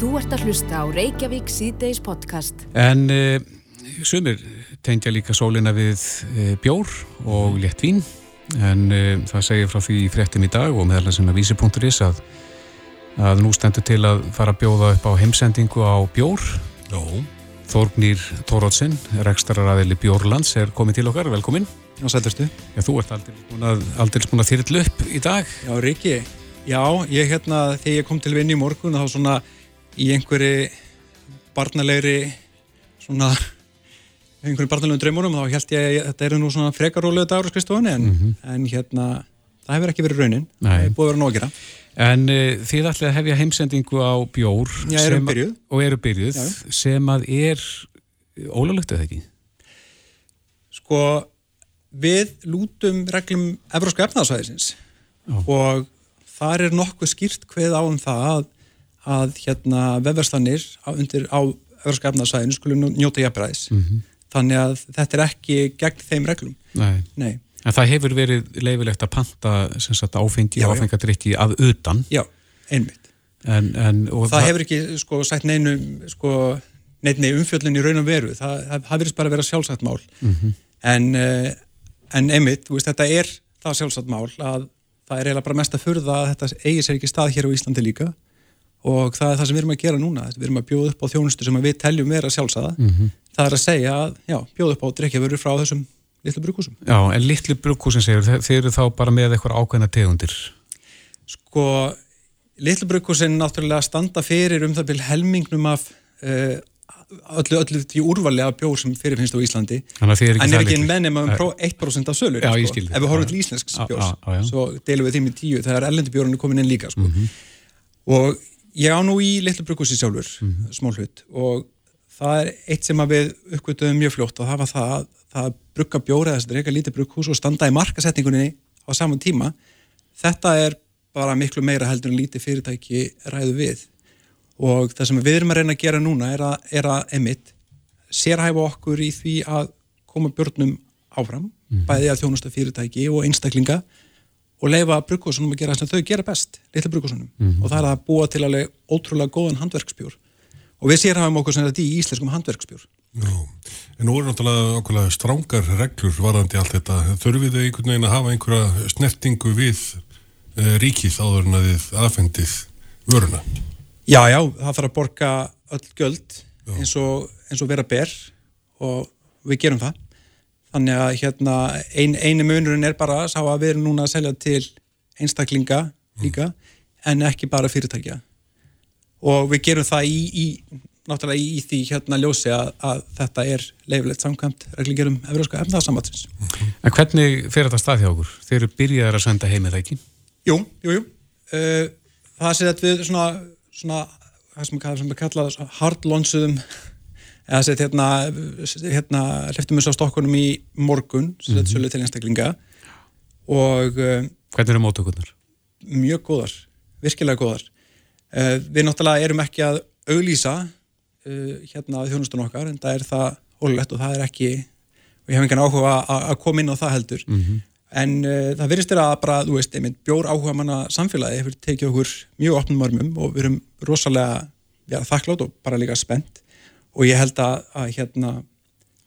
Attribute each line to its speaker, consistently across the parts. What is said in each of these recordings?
Speaker 1: Þú ert að hlusta á Reykjavík síðdeis podcast.
Speaker 2: En uh, sumir tengja líka sólina við uh, bjór og létt vín en uh, það segir frá því í fréttum í dag og meðal þess að vísi.is að, að nú stendur til að fara að bjóða upp á heimsendingu á bjór.
Speaker 3: Já.
Speaker 2: Þórgnýr Tórótsen, rekstararæðili Bjórlands er komið til okkar, velkomin.
Speaker 4: Já, sætturstu.
Speaker 2: Já, þú ert aldrei búin að, að þyrrla upp í dag.
Speaker 4: Já, Riki, já, ég hérna, þegar ég kom til vinni í morgun þá svona í einhverju barnalegri svona einhverju barnalegum draumunum þá held ég að þetta eru nú svona frekarólega dagur skristofan en, mm -hmm. en hérna það hefur ekki verið raunin, Nei. það hefur búið að vera nógira.
Speaker 2: En uh, þið ætlaði að hefja heimsendingu á bjór
Speaker 4: Já, eru byrjuð.
Speaker 2: og eru byrjuð Já. sem að er ólalögt eða ekki?
Speaker 4: Sko við lútum reglum Evróska efnaðsvæðisins og þar er nokkuð skýrt hveð á um það að, að hérna vefverstanir á, undir á Evróska efnaðsvæðinu skulle njóta jafnbræðis. Mm -hmm. Þannig að þetta er ekki gegn þeim reglum.
Speaker 2: Nei. Nei. En það hefur verið leifilegt að panta sagt, áfengi og áfengadrykki að utan.
Speaker 4: Já, einmitt.
Speaker 2: En, en,
Speaker 4: það, það hefur ekki sko, sætt neinu sko, neinu umfjöldin í raun og veru. Það, það, verðist bara að vera sjálfsagt mál. Mm -hmm. En, uh, en einmitt, veist, þetta er það sjálfsagt mál að það er eiginlega bara mest að furða að þetta eigi sér ekki stað hér á Íslandi líka og það er það sem við erum að gera núna. Við erum að bjóða upp á þjónustu sem við teljum vera sjálfsagða. Mm -hmm. Það er að segja að já, bjóða upp á drikkjaföru frá þessum litlu brukúsum.
Speaker 2: Já, en litlu brukúsin segur, þeir eru þá bara með eitthvað ákveðna tegundir?
Speaker 4: Sko, litlu brukúsin náttúrulega standa fyrir um það byrj helmingnum af uh, öllu, öllu því úrvalega bjór sem fyrirfinnst á Íslandi en er ekki mennum um 1% af sölur
Speaker 2: já,
Speaker 4: sko. ef við horfum til íslensk bjórs svo deilum við því með tíu þegar líka sko. -hmm. og ég á nú í litlu brukúsi sjálfur mm -hmm. smól hlut og það er eitt sem við uppgötuðum mjög fljótt og það var það að það brugga bjóra þess að reyka lítið brugghús og standa í markasetningunni á saman tíma þetta er bara miklu meira heldur en lítið fyrirtæki ræðu við og það sem við erum að reyna að gera núna er að, er að emitt sérhæfa okkur í því að koma björnum áfram mm -hmm. bæði að þjónusta fyrirtæki og einstaklinga og leifa brugghúsunum að gera það sem þau gera best litið brugghúsunum mm -hmm. og það er að búa til alveg ótrúlega góðan handverksbjór og við sérhæfum okkur sem þetta í íslenskum handverksbjór
Speaker 3: Já, en nú er náttúrulega okkurlega strángar reglur varðandi allt þetta. Þurfið þið einhvern veginn að hafa einhverja snertingu við e, ríkið áður en að þið aðfendið vöruna?
Speaker 4: Já, já, það þarf að borga öll göld eins og, eins og vera ber og við gerum það. Þannig að hérna, ein, eini munurinn er bara að sá að við erum núna að selja til einstaklinga líka mm. en ekki bara fyrirtækja. Og við gerum það í, í náttúrulega í því hérna ljósi að, að þetta er leifilegt samkvæmt reglingerum Európska efnaðarsambatsins.
Speaker 2: En hvernig fer þetta stað hjá okkur? Þeir eru byrjaðar að senda heimið það ekki?
Speaker 4: Jú, jú, jú. Uh, það sé að við svona, svona það sem við kallaðum hardlonsuðum eða sett hérna, hérna hliftum við svo stokkunum í morgun sem þetta mm -hmm. sölu til einstaklinga og uh,
Speaker 2: Hvernig eru mótökurnar?
Speaker 4: Mjög góðar, virkilega góðar. Uh, við náttúrulega erum ekki að auglýsa uh, hérna þjónustun okkar en það er það ólulegt og það er ekki við hefum engan áhuga að koma inn á það heldur mm -hmm. en uh, það verðist er að bara, þú veist, einmitt bjór áhuga manna samfélagi hefur tekið okkur mjög opnum örmum og við erum rosalega ja, þakklátt og bara líka spennt og ég held að, að hérna að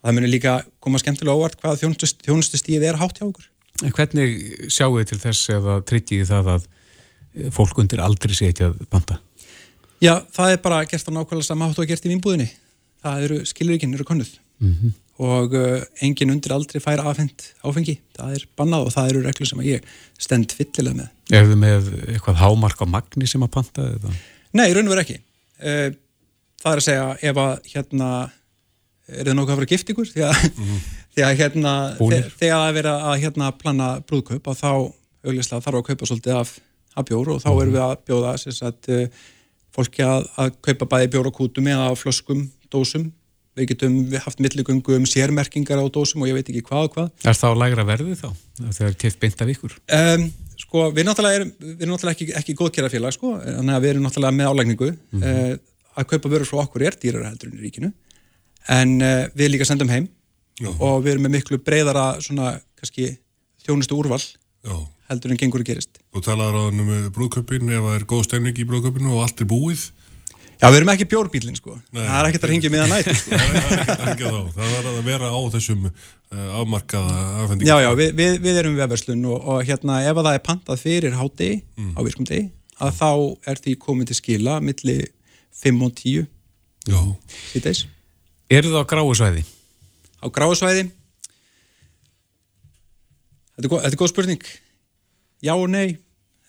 Speaker 4: það munir líka koma skemmtilega óvart hvað þjónustust, þjónustustíð er hátt hjá okkur
Speaker 2: En hvernig sjáu þið til þess eða tryggjið það að fólk undir aldrei að banta?
Speaker 4: Já, það er bara gert á nákvæmlega sama hátt og gert í vinnbúðinni. Það eru skilurikinn, eru konnuð mm -hmm. og uh, engin undir aldrei fær afhengt áfengi. Það er bannað og það eru reglur sem ég stend fyllilega með.
Speaker 2: Er þið með eitthvað hámark á magni sem að panta? Eða?
Speaker 4: Nei, raun og verið ekki. Uh, það er að segja ef að hérna er það nokkuð að vera gift ykkur því að, mm -hmm. því að hérna þegar það er verið að hérna plana brúðkaup og þá auðvitað þarf að kaupa svolítið af, af bjór og þá erum við að bjóða að uh, fólki að, að kaupa bæði bjóra kútum eða flöskum, dósum við getum haft milligöngu um sérmerkingar á dósum og ég veit ekki hvað og hvað
Speaker 2: Er það á lægra verði þá? Það er tift beint af ykkur?
Speaker 4: Um, sko, við náttúrulega erum, við erum náttúrulega ekki, ekki góðkerrafélag sko, að við erum náttúrulega með álægningu mm -hmm. uh, að kaupa vörur frá okkur er dýrar heldur í ríkinu en uh, við líka sendum heim Já. og við erum með miklu breyðara svona, kannski, þjónustu úrval Já heldur en gengur að gerist.
Speaker 3: Og talaður á hann um brúðköpin ef það er góð stemning í brúðköpinu og allt er búið?
Speaker 4: Já, við erum ekki bjórbílinn sko. Nei, það er ekkert að ringja miðan nætt
Speaker 3: sko. Það er að ringja þá. Það var að vera á þessum uh, afmarkaða afhendingum.
Speaker 4: Já, já, við, við, við erum vefverslun og, og hérna ef það er pantað fyrir háti mm. á virkum degi, að þá er því komið til skila milli 5 og 10
Speaker 3: Já.
Speaker 4: Sýteis.
Speaker 2: Er það á gráusvæði?
Speaker 4: Á gráusvæði Þetta er góð, þetta er góð spurning. Já og nei.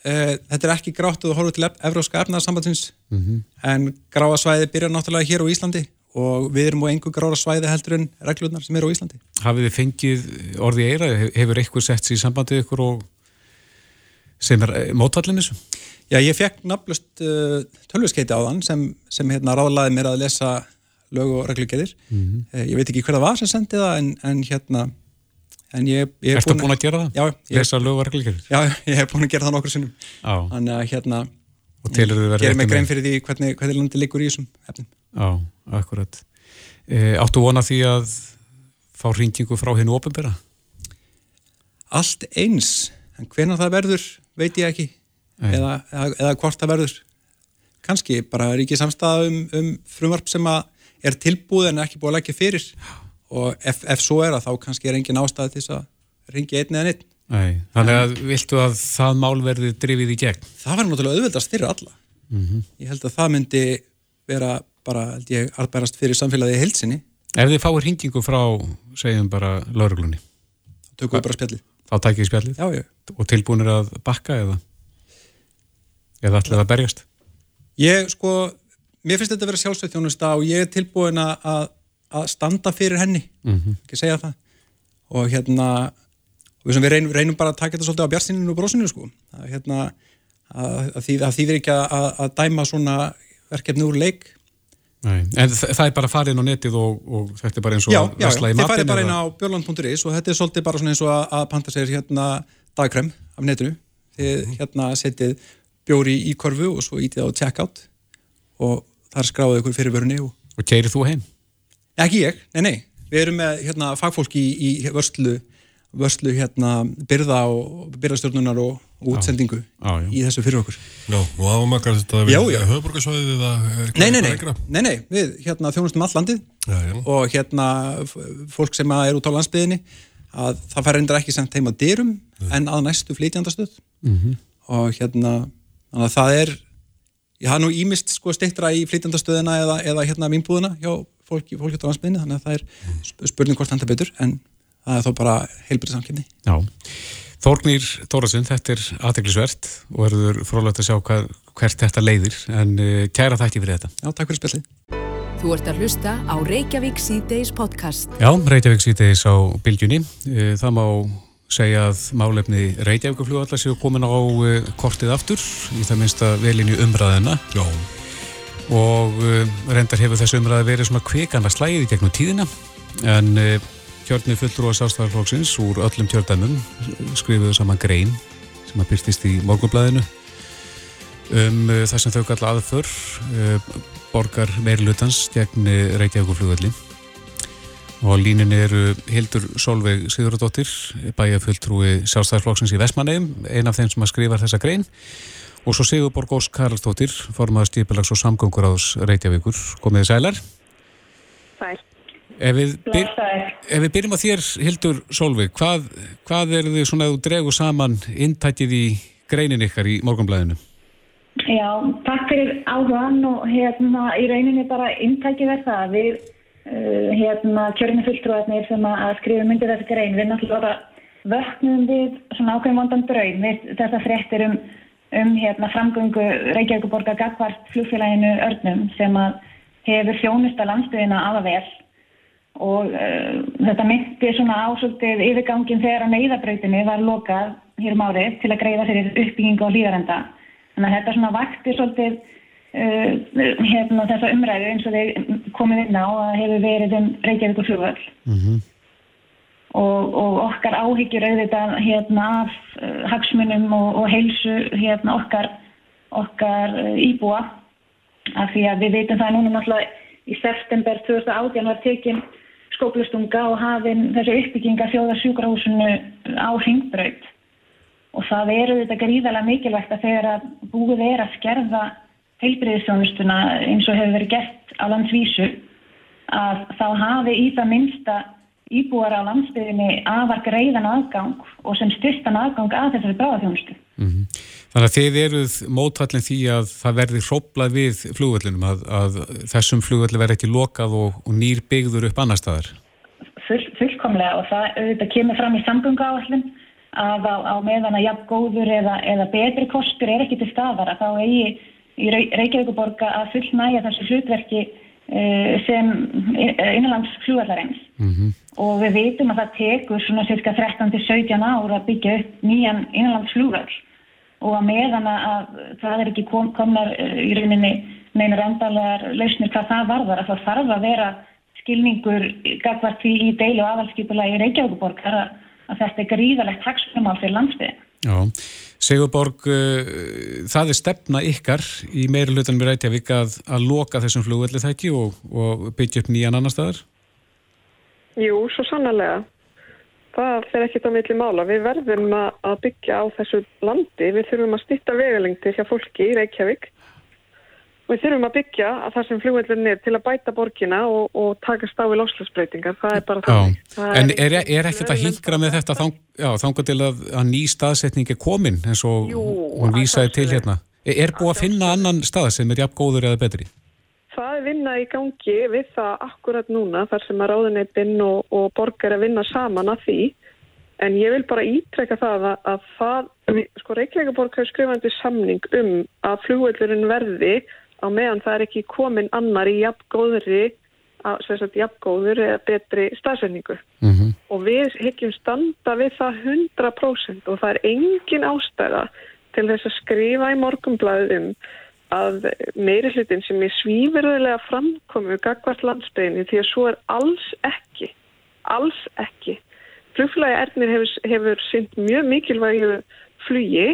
Speaker 4: Uh, þetta er ekki grátt að þú horfum til Evróska efnaðarsambandsins mm -hmm. en gráasvæði byrjar náttúrulega hér á Íslandi og við erum á einhver gráasvæði heldur en reglurnar sem eru á Íslandi.
Speaker 2: Hafið þið fengið orði eira? Hefur eitthvað sett sér í sambandið ykkur og sem er eh, mótallin þessu?
Speaker 4: Já, ég fekk nafnlust uh, tölvuskeiti á þann sem, sem hérna ráðlaði mér að lesa lög og reglugetir. Mm -hmm. uh, ég veit ekki hver það var sem sendið það en, en hérna en ég, ég
Speaker 2: Erstu búin að gera það?
Speaker 4: Já,
Speaker 2: ég, Lesa lögvarkliður?
Speaker 4: Já, ég hef búin að gera það nokkur sinnum þannig að hérna gerir mig grein fyrir því hvernig, hvernig landi liggur í þessum efnum
Speaker 2: Já, akkurat e, Áttu vona því að fá ringingu frá hennu ofinbera?
Speaker 4: Allt eins en hvernig það verður veit ég ekki. Eða, eða, eða hvort það verður. Kannski bara er ekki samstað um, um frumvarp sem er tilbúð en ekki búið að leggja fyrir. Og ef, ef svo er að þá kannski er engin ástæði til þess að ringi einn eða einn
Speaker 2: Nei, Þannig að viltu að það mál verði drifið í gegn?
Speaker 4: Það var náttúrulega auðveldast fyrir alla. Mm -hmm. Ég held að það myndi vera bara, held ég, arbærast fyrir samfélagið í heilsinni
Speaker 2: Ef þið fáir ringingu frá, segjum bara lauruglunni
Speaker 4: tökum við bara spjallið
Speaker 2: Þá tækir við spjallið?
Speaker 4: Já, já
Speaker 2: Og tilbúinir að bakka eða? Eða ætlaði að berjast?
Speaker 4: Ég, sko, mér finnst þetta að vera sjálfsveitjónusta og ég er tilbúin að að standa fyrir henni mm -hmm. ekki segja það og hérna og við reynum, reynum bara að taka þetta svolítið á björnstíninu og brósinu sko að, hérna, að, að því það þýðir ekki að, að dæma svona verkefni úr leik
Speaker 2: Nei, en það er bara farin á netið og, og þetta er bara eins og
Speaker 4: já, já, já, þið farið bara inn á björnland.is og þetta er svolítið bara eins og að panta sér hérna dagkrem af netinu þið mhm. hérna setið bjóri í korfu og svo ítið á checkout og þar skráðu ykkur fyrir vörunni og,
Speaker 2: og keirir þú heim?
Speaker 4: Ekki ég, nei, nei. Við erum með hérna, fagfólki í, í vörslu, vörslu hérna, byrða og byrðastjórnunar og, og útsendingu
Speaker 2: á, já.
Speaker 4: í þessu fyrir okkur.
Speaker 3: Já, og ámakar þetta við höfðborgarsvæðið eða
Speaker 4: nei nei, nei, nei, nei, við hérna, þjónustum all landið
Speaker 3: já, já.
Speaker 4: og hérna fólk sem er út á landsbyðinni að það fær reyndar ekki sendt heim að dyrum en að næstu flytjandastöð mm -hmm. og hérna þannig að það er ég hafa nú ímist sko stittra í flytjandastöðina eða, eða hérna mínbúðina hjá fólki, fólki á landsbygðinu þannig að það er spurning hvort handa betur en það er þó bara heilbyrðið samkynni
Speaker 2: Já, Þórnir Tórasun þetta er aðteglisvert og verður frólægt að sjá hvað, hvert þetta leiðir en uh, kæra þætti fyrir þetta.
Speaker 4: Já, takk fyrir spilli
Speaker 1: Þú ert að hlusta á Reykjavík C-Days podcast.
Speaker 2: Já, Reykjavík C-Days á bylgjunni. Uh, það má segja að málefni Reykjavíkufljóðallar séu komin á uh, kortið aftur í það minnsta velinni umræðina
Speaker 3: Já.
Speaker 2: Og reyndar hefur þessu umræði verið svona kvikana slæðið gegnum tíðina en kjörnir fulltrú að sástæðarflóksins úr öllum kjördæmum skrifuðu saman grein sem að byrtist í morgunblæðinu um uh, það sem þau kalla aðför borgar meirlutans gegn Reykjavíkuflugvelli og líninni eru Hildur Solveig Sigurðardóttir bæjafulltrúi sástæðarflóksins í Vestmanneim ein af þeim sem að skrifa þessa grein Og svo Sigur Borgós Karlsdóttir, formadur stípilags og samgöngur ás Reykjavíkur. Komiði sælar.
Speaker 5: Sæl.
Speaker 2: Ef við, byr, ef við byrjum á þér, Hildur Solveig, hvað, hvað er þið svona að þú dregu saman intækið í greinin ykkar í morgunblæðinu?
Speaker 5: Já, takk fyrir áhugan og hérna í rauninni bara intækið er það. Við uh, hérna kjörinu fulltrúarnir sem að skrifa myndir þessi grein, við náttúrulega vöknum við svona ákveðum vondan draun við þessa fréttir um um hérna, framgöngu Reykjavíkuborga Gagvart flugfélaginu Örnum sem að hefur þjónusta landsbyðina aða vel og uh, þetta myndi svona ásöldið yfirgangin þegar að neyðabrautinu var lokað hér um árið til að greiða fyrir uppbyggingu og líðarenda. Þannig að þetta svona vakti svolítið uh, hérna, þessa umræðu eins og þeir komið inn á að hefur verið um Reykjavíkur flugvöld. Mm -hmm og, og okkar áhyggjur auðvitað hérna af uh, hagsmunum og, og heilsu hérna okkar, okkar íbúa af því að við veitum það núna náttúrulega í september 2018 var tekinn skóplustunga og hafinn þessu uppbygginga þjóðarsjúkrahúsinu á hringbraut og það eru þetta gríðalega mikilvægt að þegar að búið er að skerða heilbreyðisjónustuna eins og hefur verið gert á landsvísu að þá hafi í það minnsta íbúar á landsbygðinni afar greiðan aðgang og sem styrtan aðgang að þessari bráðafjónustu. Mm -hmm.
Speaker 2: Þannig að þið eruð mótallin því að það verði hróplað við flugvöldinum, að, að þessum flugvöldi verði ekki lokað og, og nýr byggður upp annar staðar?
Speaker 5: Full, fullkomlega og það auðvitað kemur fram í samgöngu áallin að á, á meðan að jafn góður eða, eða betri kostur er ekki til staðar að þá eigi í Reykjavíkuborga að fullnæja þessu hlutverki Eh, sem innanlands flugvallarins mm -hmm. og við veitum að það tekur svona cirka 13-17 ára að byggja upp nýjan innanlands flugvall og að meðan að það er ekki kom, komnar eh, í rauninni neina rendalega lausnir hvað það varðar að það þarf að vera skilningur gagvart því í deil og aðhalskipula í Reykjavíkuborg að, að þetta er gríðalegt hagsmunum á fyrir landsbygðin
Speaker 2: Já Sigurborg, uh, það er stefna ykkar í meiri hlutanum í Reykjavík að, að loka þessum flugvelli þekki og, og byggja upp nýjan annar staðar?
Speaker 6: Jú, svo sannarlega. Það fer ekkit á milli mála. Við verðum að byggja á þessu landi. Við þurfum að stýtta vegalengti hjá fólki í Reykjavík Við þurfum að byggja að það sem flugveldurinn er til að bæta borgina og, og taka stáði loslasbreytingar, það er bara það.
Speaker 2: það en er, er, er ekkert að hingra með þetta þang, já, þangar til að, að ný staðsetning er komin eins og hún vísaði til hérna? Er, er búið að finna annan stað sem er jafn góður eða betri?
Speaker 6: Það er vinna í gangi við það akkurat núna þar sem að ráðuneytinn og, og borgar að vinna saman að því en ég vil bara ítrekka það að, að það, sko Reykjavík borg hefur skrifandi samning um að flugveldurinn verði á meðan það er ekki komin annar í jafngóðri jafngóður eða betri staðsendingu mm -hmm. og við hekjum standa við það 100% og það er engin ástæða til þess að skrifa í morgumblæðum að meiri hlutin sem er svíverðilega framkomu gagvart landsbygðinni því að svo er alls ekki alls ekki. Flugflægi Ernir hefur, hefur synd mjög mikilvægi flugi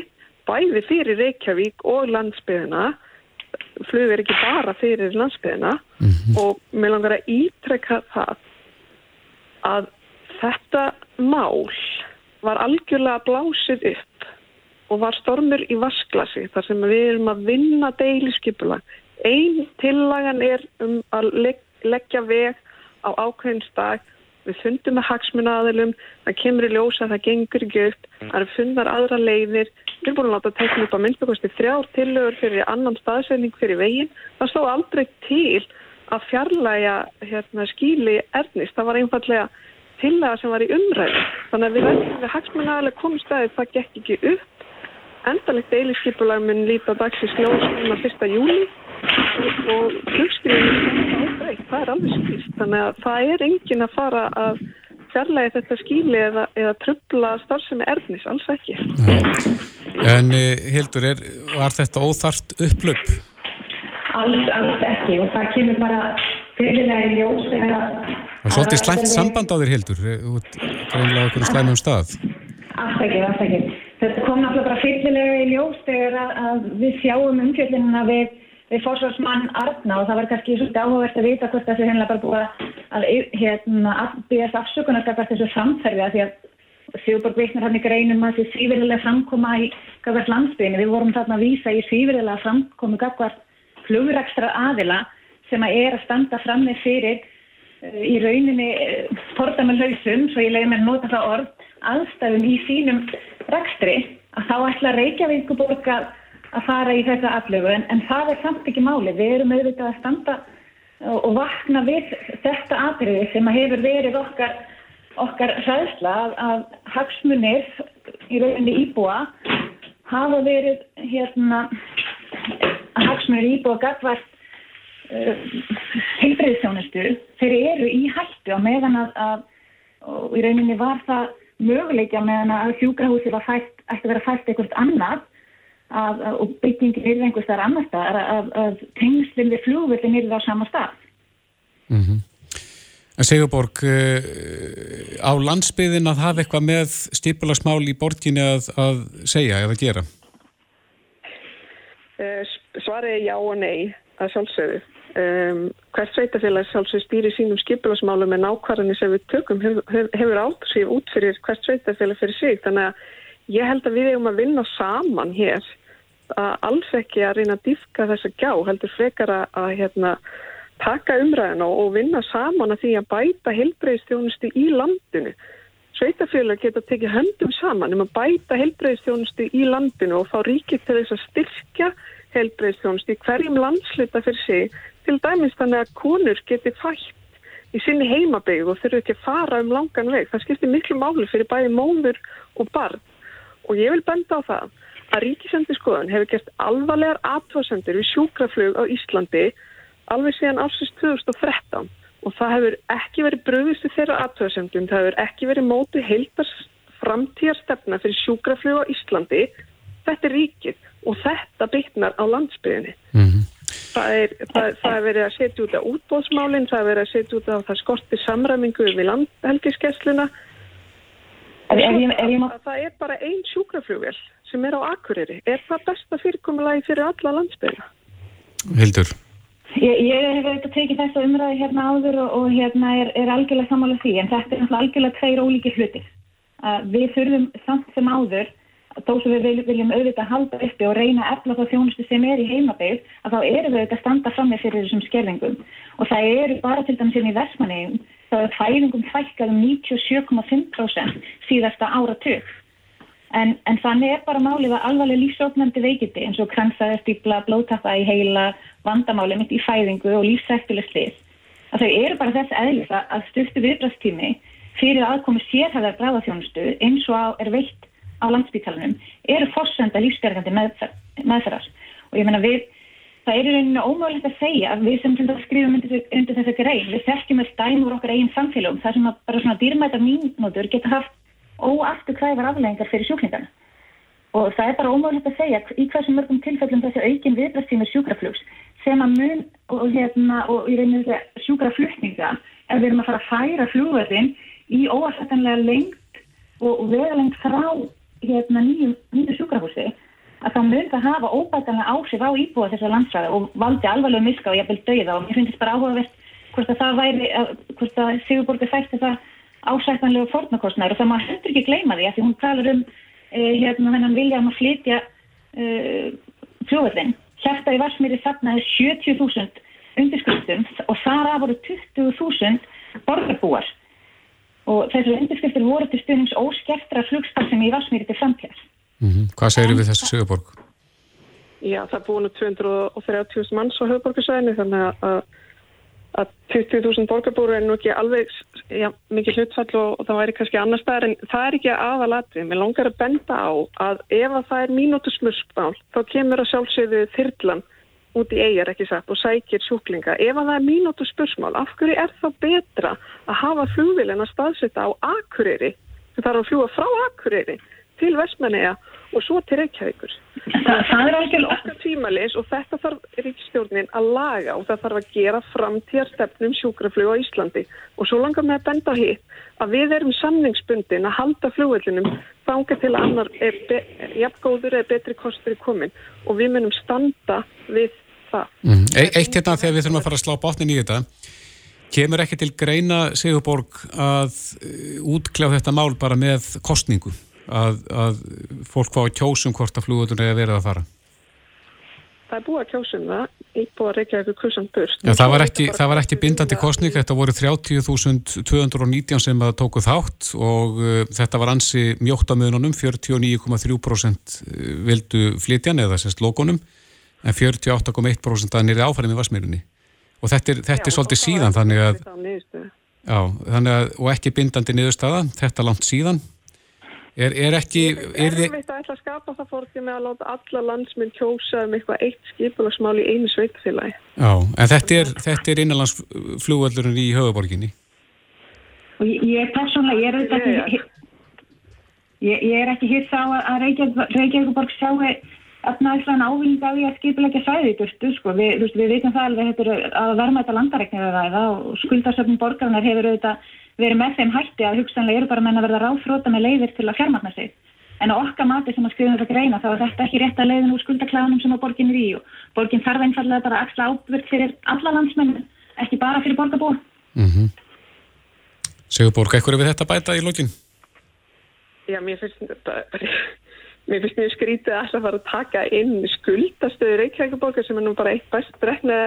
Speaker 6: bæði fyrir Reykjavík og landsbygðina flug er ekki bara fyrir landsbyðina mm -hmm. og mér langar að ítrekka það að þetta mál var algjörlega blásið upp og var stormur í vasklasi þar sem við erum að vinna deiliskypulag. Einn tillagan er um að leggja veg á ákveðinstag við fundum með hagsmunnaðilum, það kemur í ljósa, það gengur ekki upp, það eru fundar aðra leiðir, við erum búin að láta tekna upp á myndbökusti þrjár tillögur fyrir annan staðsending fyrir veginn, það stóð aldrei til að fjarlæga hérna, skíli erðnist, það var einfallega tillaga sem var í umræðu, þannig að við verðum við hagsmunnaðileg komum stæðið, það gekk ekki upp, endalegt eiliskipulag mun líta dagsins ljós um að 1. júli og flugskriðinu það er alveg skýrst þannig að það er engin að fara að fjarlægi þetta skíli eða, eða trubla starfsemi erðnis, alls ekki.
Speaker 2: En eh, Hildur, er, var þetta óþart upplöp?
Speaker 5: Alls, alls ekki. Og það kemur bara fyrirlega í ljós
Speaker 2: Það er svolítið slæmt samband á þér Hildur. Greinlega okkur slæmum stað.
Speaker 5: Alls ekki, alls ekki Þetta kom náttúrulega bara fyrirlega í ljós þegar að, að við sjáum umfjöldinuna við við fórsvarsmann Arna og það var kannski svolítið áhugavert að vita hvort þessi hennilega bara búið að hérna, byggast afsökunar skapast þessu samferði að því að Sigurborg Viknar hann í greinum að þessi svífirilega framkoma í gafvært landsbygðinu. Við vorum þarna að vísa í svífirilega framkomi gafvært flugrækstra aðila sem að er að standa fram með fyrir uh, í rauninni uh, fordæmalauðsum, svo ég leiði mér nota það orð, aðstæðum í sínum rækstri að þá ætla Reykjavíkuborg að að fara í þessa aflögu en, en það er samt ekki máli. Við erum auðvitað að standa og, og vakna við þetta atriði sem hefur verið okkar, okkar hræðsla að, að hagsmunir í rauninni íbúa hafa verið hérna að hagsmunir íbúa gagvart uh, heilbreyðsjónustu þeir eru í hættu á meðan að, að í rauninni var það möguleikja meðan að sjúkrahúsi var fætt, ætti að vera fætt eitthvað annað að, að, og byggingin er einhvers þar annar stað að, að tengslinn við flugvöldin er á sama stað.
Speaker 2: Mm -hmm. En Sigurborg, uh, á landsbyðin að hafa eitthvað með stýpulagsmál í borginni að, að segja eða gera?
Speaker 6: Uh, Svarið er já og nei að sjálfsögðu. Um, hvert sveitafélag sjálfsög stýri sínum skipulagsmálum en ákvarðanir sem við tökum hefur, hefur sér út fyrir hvert sveitafélag fyrir sig þannig að ég held að við hefum að vinna saman hér að alls ekki að reyna að diffka þessa gjá, heldur frekar að, að hérna, taka umræðina og vinna saman að því að bæta helbreyðstjónusti í landinu. Sveitafélag geta tekið höndum saman um að bæta helbreyðstjónusti í landinu og fá ríkið til þess að styrkja helbreyðstjónusti í hverjum landsluta fyrir sig til dæmis þannig að konur geti fætt í sinni heimabegu og þurfu ekki að fara um langan veg. Það skiptir miklu máli fyrir bæði móður og barn og ég vil benda á það að Ríkisendurskoðan hefur gert alvarlegar aðtváðsendur við sjúkraflug á Íslandi alveg síðan ásins 2013 og það hefur ekki verið bröðist við þeirra aðtváðsendum, það hefur ekki verið mótið heildars framtíðarstefna fyrir sjúkraflug á Íslandi. Þetta er ríkið og þetta byggnar á landsbygðinni. Mm -hmm. Það er, það, það er verið að setja út á útbóðsmálinn, það er verið að setja út á það skorti samræmingu við landhelgiskessluna. Það er bara einn sjúkraflugvel sem er á Akureyri. Er það besta fyrirkomulagi fyrir alla landsbyrja?
Speaker 2: Hildur?
Speaker 5: Ég, ég hef auðvitað tekið þessu umræði hérna áður og, og hérna er, er algjörlega samála því en þetta er algjörlega tveir ólíkir hlutir. Uh, við þurfum samt sem áður þó sem við viljum auðvitað halda uppi og reyna efla þá þjónustu sem er í heimabegð að þá eru við auðvitað að standa fram með fyrir þessum skerðingum. Og það eru bara til dæmis inn í Vestmanniðum þá er fæðingum fækkað um 97,5% síðasta áratug. En, en þannig er bara málið að alvarlega lífsóknandi veikiti eins og kransaði stípla, blótappa í heila vandamáli mitt í fæðingu og lífsættuleg slið að þau eru bara þess eðlis að stuftu viðbrastími fyrir aðkomi sérhæðar bráðaþjónustu eins og er veitt á landsbytalanum eru fórsönda lífsbergandi meðferðar. Og ég menna við það er í rauninu ómögulegt að segja að við sem til dæs skrifum undir, undir þessa grein við þekkjum öll dæmur okkar eigin samfélagum þar sem bara svona dýrmæta mínútur geta haft óaftur kræfar afleggingar fyrir sjúklingarna og það er bara ómögulegt að segja í hversu mörgum tilfellum þessi aukin viðbrastími sjúkraflugs sem að mun og, hérna, og í rauninu sjúkraflutninga ef við erum að fara að færa flugverðin í óafsettanlega lengt og vegalengt frá hérna, nýju, nýju sjúkrahúsi að það mun það hafa óbætanlega áhrif á íbúa þessar landsræði og valdi alvarlega miska og jafnvel dauða. Og mér finnst bara áhugavert hvort að það væri, hvort að Sigurborg er fætt þetta ásættanlegu fornakostnæður og það maður hendur ekki gleyma því að því hún talar um eh, hérna þennan vilja um að flytja eh, fljóðvöldin. Hjarta í Varsmýri þarnaði 70.000 undirskriftum og þar af voru 20.000 borgarbúar og þessu undirskriftir voru til stundins óskeftra flugstarfsemi í Vasmíri til framtíðar.
Speaker 2: Mm -hmm. Hvað segir við þessu Söðuborg?
Speaker 6: Já, það búinu 230.000 manns á höfuborgarsvæðinu þannig að, að 20.000 borgarbúru er nú ekki alveg já, mikið hlutfall og, og það væri kannski annar staðar en það er ekki aðalatri. Mér langar að benda á að ef að það er mínútusmurspál þá kemur að sjálfsögðu þyrrlan út í eigjar ekki sagt og sækir sjúklinga. Ef að það er mínútu spursmál, af hverju er það betra að hafa flugvilina staðsetta á Akureyri, það þarf að fljúa frá Akureyri til Vestmanneja og svo til Reykjavíkur. Það, það er alveg okkar tímalis og þetta þarf ríkstjórnin að laga og það þarf að gera framtíðarstefnum sjúkraflug á Íslandi og svo langar með að benda hitt að við erum samningsbundin að halda flugvillinum þanga til að annar er jafngóður eða betri kostur í komin og við munum standa við það.
Speaker 2: Mm. E eitt hérna þegar við þurfum að fara að slá bátnin í þetta kemur ekki til greina Sigurborg að uh, útkljá þetta mál bara með kostningu? að, að fólk fá að kjósum hvort að flugvöldun er að vera að fara?
Speaker 6: Það er búið að kjósum það, íbúið að reykja eitthvað kursan börst.
Speaker 2: Já, það var ekki, það var ekki bindandi kostning, þetta voru 30.219 sem að tóku þátt og uh, þetta var ansi mjótt á möðunum, 49,3% vildu flytjan eða sérst logonum, en 48,1% að nýri áfæri með vasmýrunni. Og þetta er, þetta er svolítið síðan, þannig að, já, þannig að, og ekki bindandi niðurstaða, þetta langt síðan. Er, er ekki...
Speaker 6: Er þið... Það er að skapa það fórti með að láta alla landsminn kjósa um eitthvað eitt skipulagsmál í einu sveitfélagi.
Speaker 2: Já, en þetta er, þetta er innanlandsflugvöldurinn í höfuborginni.
Speaker 5: Og ég, ég er persónlega, ég er auðvitað ekki... Ég, ég er ekki hitt á að Reykjavíkuborg sjáu efnaðislega ávinning á því að skipulegja svæði í burtu, sko. Við, við veitum það alveg að þetta er að verma þetta landareiknir að ræða og skuldarsöfnum borgarnar hefur auðvitað erum með þeim hætti að hugsanlega eru bara menn að verða ráðfróta með leiðir til að fjármarna sig. En á okkar mati sem að skrifum þetta greina þá er þetta ekki rétt að leiðin úr skuldaklæðunum sem að borgin er í og borgin þarf einfallega bara axla ábyrg fyrir alla landsmenn, ekki bara fyrir borgarbúa. Mm -hmm.
Speaker 2: Sigur Borg, eitthvað er við þetta bæta í lókin?
Speaker 6: Já, mér finnst þetta mér finnst mjög skrítið að alltaf fara að taka inn skuldastöðu Reykjavíkuborgar sem er nú bara eitt best bregna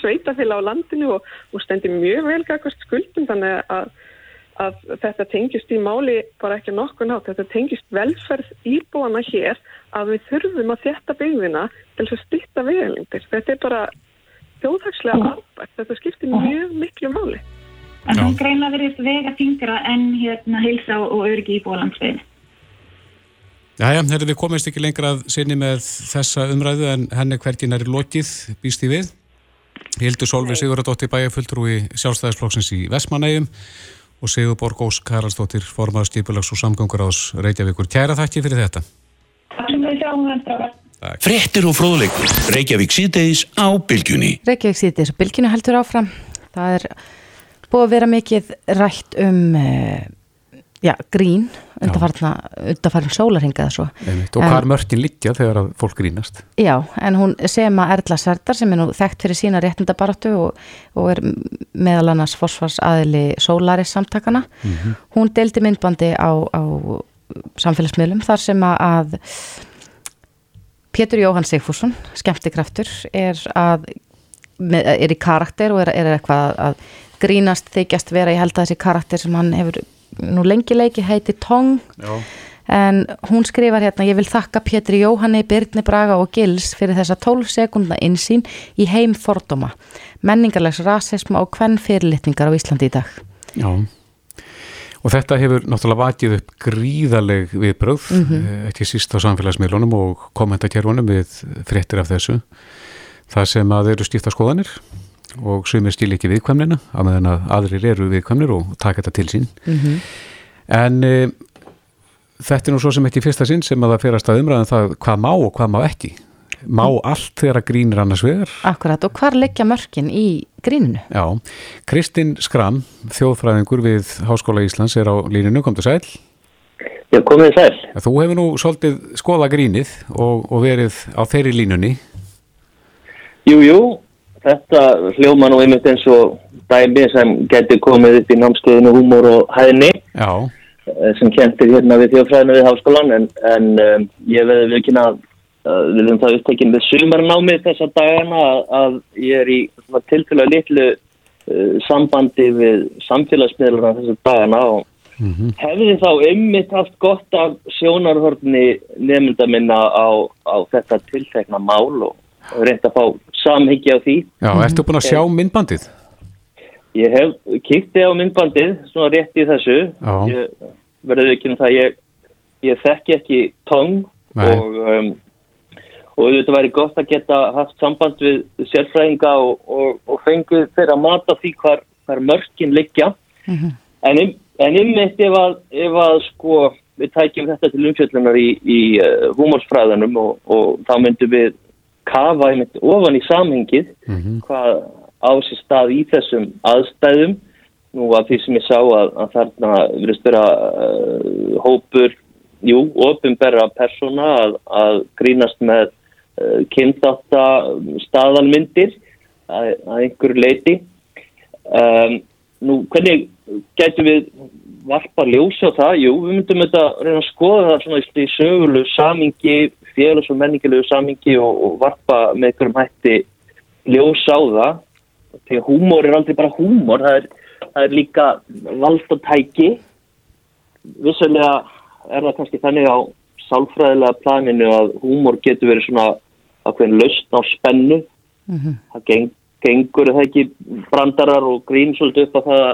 Speaker 6: sveitafélag á landinu og, og stendir mjög vel gagast skuldum þannig að, að þetta tengist í máli bara ekki nokkur nátt, þetta tengist velferð íbúana hér að við þurfum að þetta byggðina til að styrta vegalindir. Þetta er bara þjóðhagslega ábært, þetta skiptir mjög miklu máli.
Speaker 5: En það greina verið vega þingra en hérna heilsa og örgi í bólandsveginn.
Speaker 2: Jæja, þegar við komist ekki lengra að sinni með þessa umræðu en henni hvergin er í lokið, býst í við. Hildur Solveig Sigurðardóttir bæjarfulltrúi sjálfstæðisflokksins í Vestmanægum og Sigur Borg Ós Karalsdóttir formaður stýpulags og samgangur ás Reykjavíkur. Kæra þakki fyrir þetta.
Speaker 7: Frettir og fróðleikur. Reykjavík síðdeis á bylgjunni.
Speaker 8: Reykjavík síðdeis á bylgjunni heldur áfram. Það er búið að vera mikið rætt um uh, já, grín undarfarin sólarhinga
Speaker 2: og hvað er mörgin liggja þegar að fólk grínast?
Speaker 8: Já, en hún Sema Erla Serdar sem er nú þekkt fyrir sína réttindabaratu og, og er meðal annars fósfarsaðili Solaris samtakana mm -hmm. hún deldi myndbandi á, á samfélagsmiðlum þar sem að Pétur Jóhann Sigfússon skemmtikraftur er að er í karakter og er, er eitthvað að grínast þykjast vera, ég held að þessi karakter sem hann hefur nú lengi leiki heiti Tong. Já. en hún skrifar hérna ég vil þakka Pétri Jóhanni, Birni Braga og Gils fyrir þessa 12 sekundna insýn í heim fordóma menningarlegs rasism og hvern fyrirlitningar á Íslandi í dag.
Speaker 2: Já. Og þetta hefur náttúrulega vakið upp gríðaleg viðbröð mm -hmm. ekki síst á samfélagsmiðlunum og kommentarkerfunum við fréttir af þessu. Það sem að eru stífta skoðanir og sumir stíl ekki viðkvæmnina að meðan að aðrir eru viðkvæmnir og taka þetta til sín. Mm -hmm. en e, þetta er nú svo sem ekki fyrsta sinn sem að það ferast að umræðan um það hvað má og hvað má ekki. Má mm. allt þegar að grínir annars vegar?
Speaker 8: Akkurat og hvar leggja mörkin í gríninu?
Speaker 2: Já, Kristinn Skram þjóðfræðingur við Háskóla Íslands er á líninu, kom til sæl.
Speaker 9: Já, komið sæl.
Speaker 2: Þú hefur nú svolítið skoða grínið og, og verið á þeirri línunni.
Speaker 9: Jú, jú þetta hljóma nú einmitt eins og dæmi sem getur komið upp í námskeiðinu húmor og hæðni Já. Eh, sem kentir hérna við þjóðfræðinu við háskólan en, en um, ég veði við ekki að við viljum það upptekinn við sumarnámi þessa dagana að, að ég er í tilfæðlega litlu uh, sambandi við samfélagsmiðluna þessa dagana og mm -hmm. hefði þá einmitt haft gott af sjónarhörni nefnda minna á, á þetta tiltekna mál og reynda að fá samhengi á því.
Speaker 2: Já, ertu búin að sjá myndbandið?
Speaker 9: Ég hef kýtti á myndbandið, svona rétt í þessu. Ég verður ekki um það, ég, ég þekki ekki tóng og, um, og þetta væri gott að geta haft samband við sérfræðinga og, og, og fengið þeirra mata því hvar, hvar mörkin liggja. Mm -hmm. En, en ymmið ef að, ef að sko, við tækjum þetta til umfjöldunar í, í uh, húmórsfræðanum og þá myndum við kafa einmitt ofan í samhengið mm -hmm. hvað á sér stað í þessum aðstæðum. Nú að því sem ég sá að, að þarna verðist vera uh, hópur, jú, ofinberra persóna að, að grínast með uh, kynþáta staðalmyndir að, að einhverju leiti um, nú hvernig getur við varpa ljósa á það, jú, við myndum þetta reyna að skoða það svona í sögulu samingi félags- og menningilegu samingi og, og varpa með einhverjum hætti ljós á það. Þegar húmor er aldrei bara húmor það er, það er líka valdatæki vissulega er það kannski þannig á sálfræðilega planinu að húmor getur verið svona ákveðin laust á spennu. Mm -hmm. það geng, gengur það ekki brandarar og grín svolítið upp á það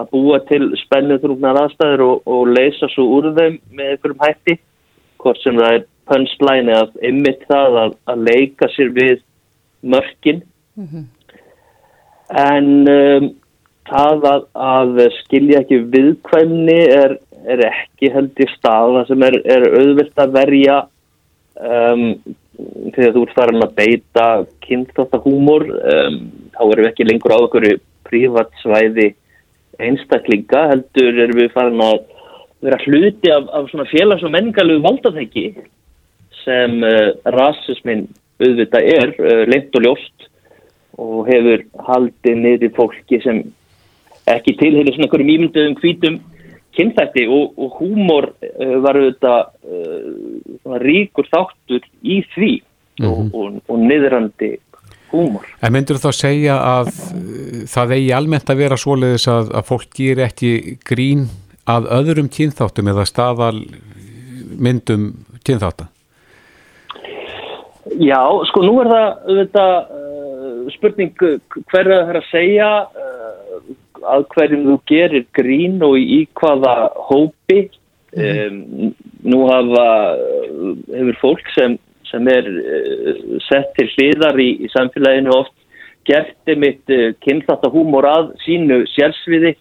Speaker 9: að búa til spennu þrúknar aðstæður og, og leysa svo úr þeim með einhverjum hætti hvort sem það er punchline að ymmit það að, að leika sér við mörkin mm -hmm. en um, það að, að skilja ekki viðkvæmni er, er ekki held í staða sem er, er auðvilt að verja um, þegar þú ert farin að beita kynþáttahúmor um, þá erum við ekki lengur á okkur prívatsvæði einstaklinga heldur erum við farin að vera hluti af, af svona félags- og menningarlegu valdatæki sem uh, rasismin auðvitað er uh, lengt og ljóst og hefur haldið niður fólki sem ekki tilheyri svona einhverjum ímynduðum hvítum kynþætti og, og húmor uh, var auðvitað ríkur þáttur í því mm -hmm. og, og, og niðrandi húmor.
Speaker 2: En myndur þú þá segja að uh, það eigi almennt að vera svoleiðis að, að fólk gýr ekki grín að öðrum kynþáttum eða staðal myndum kynþáttan?
Speaker 9: Já, sko nú er það þetta, uh, spurning hverja það er að segja uh, að hverjum þú gerir grín og í hvaða hópi. Um, nú hafa hefur fólk sem, sem er uh, sett til hliðar í, í samfélaginu oft gert einmitt uh, kynþáttahúmor að sínu sjálfsviði.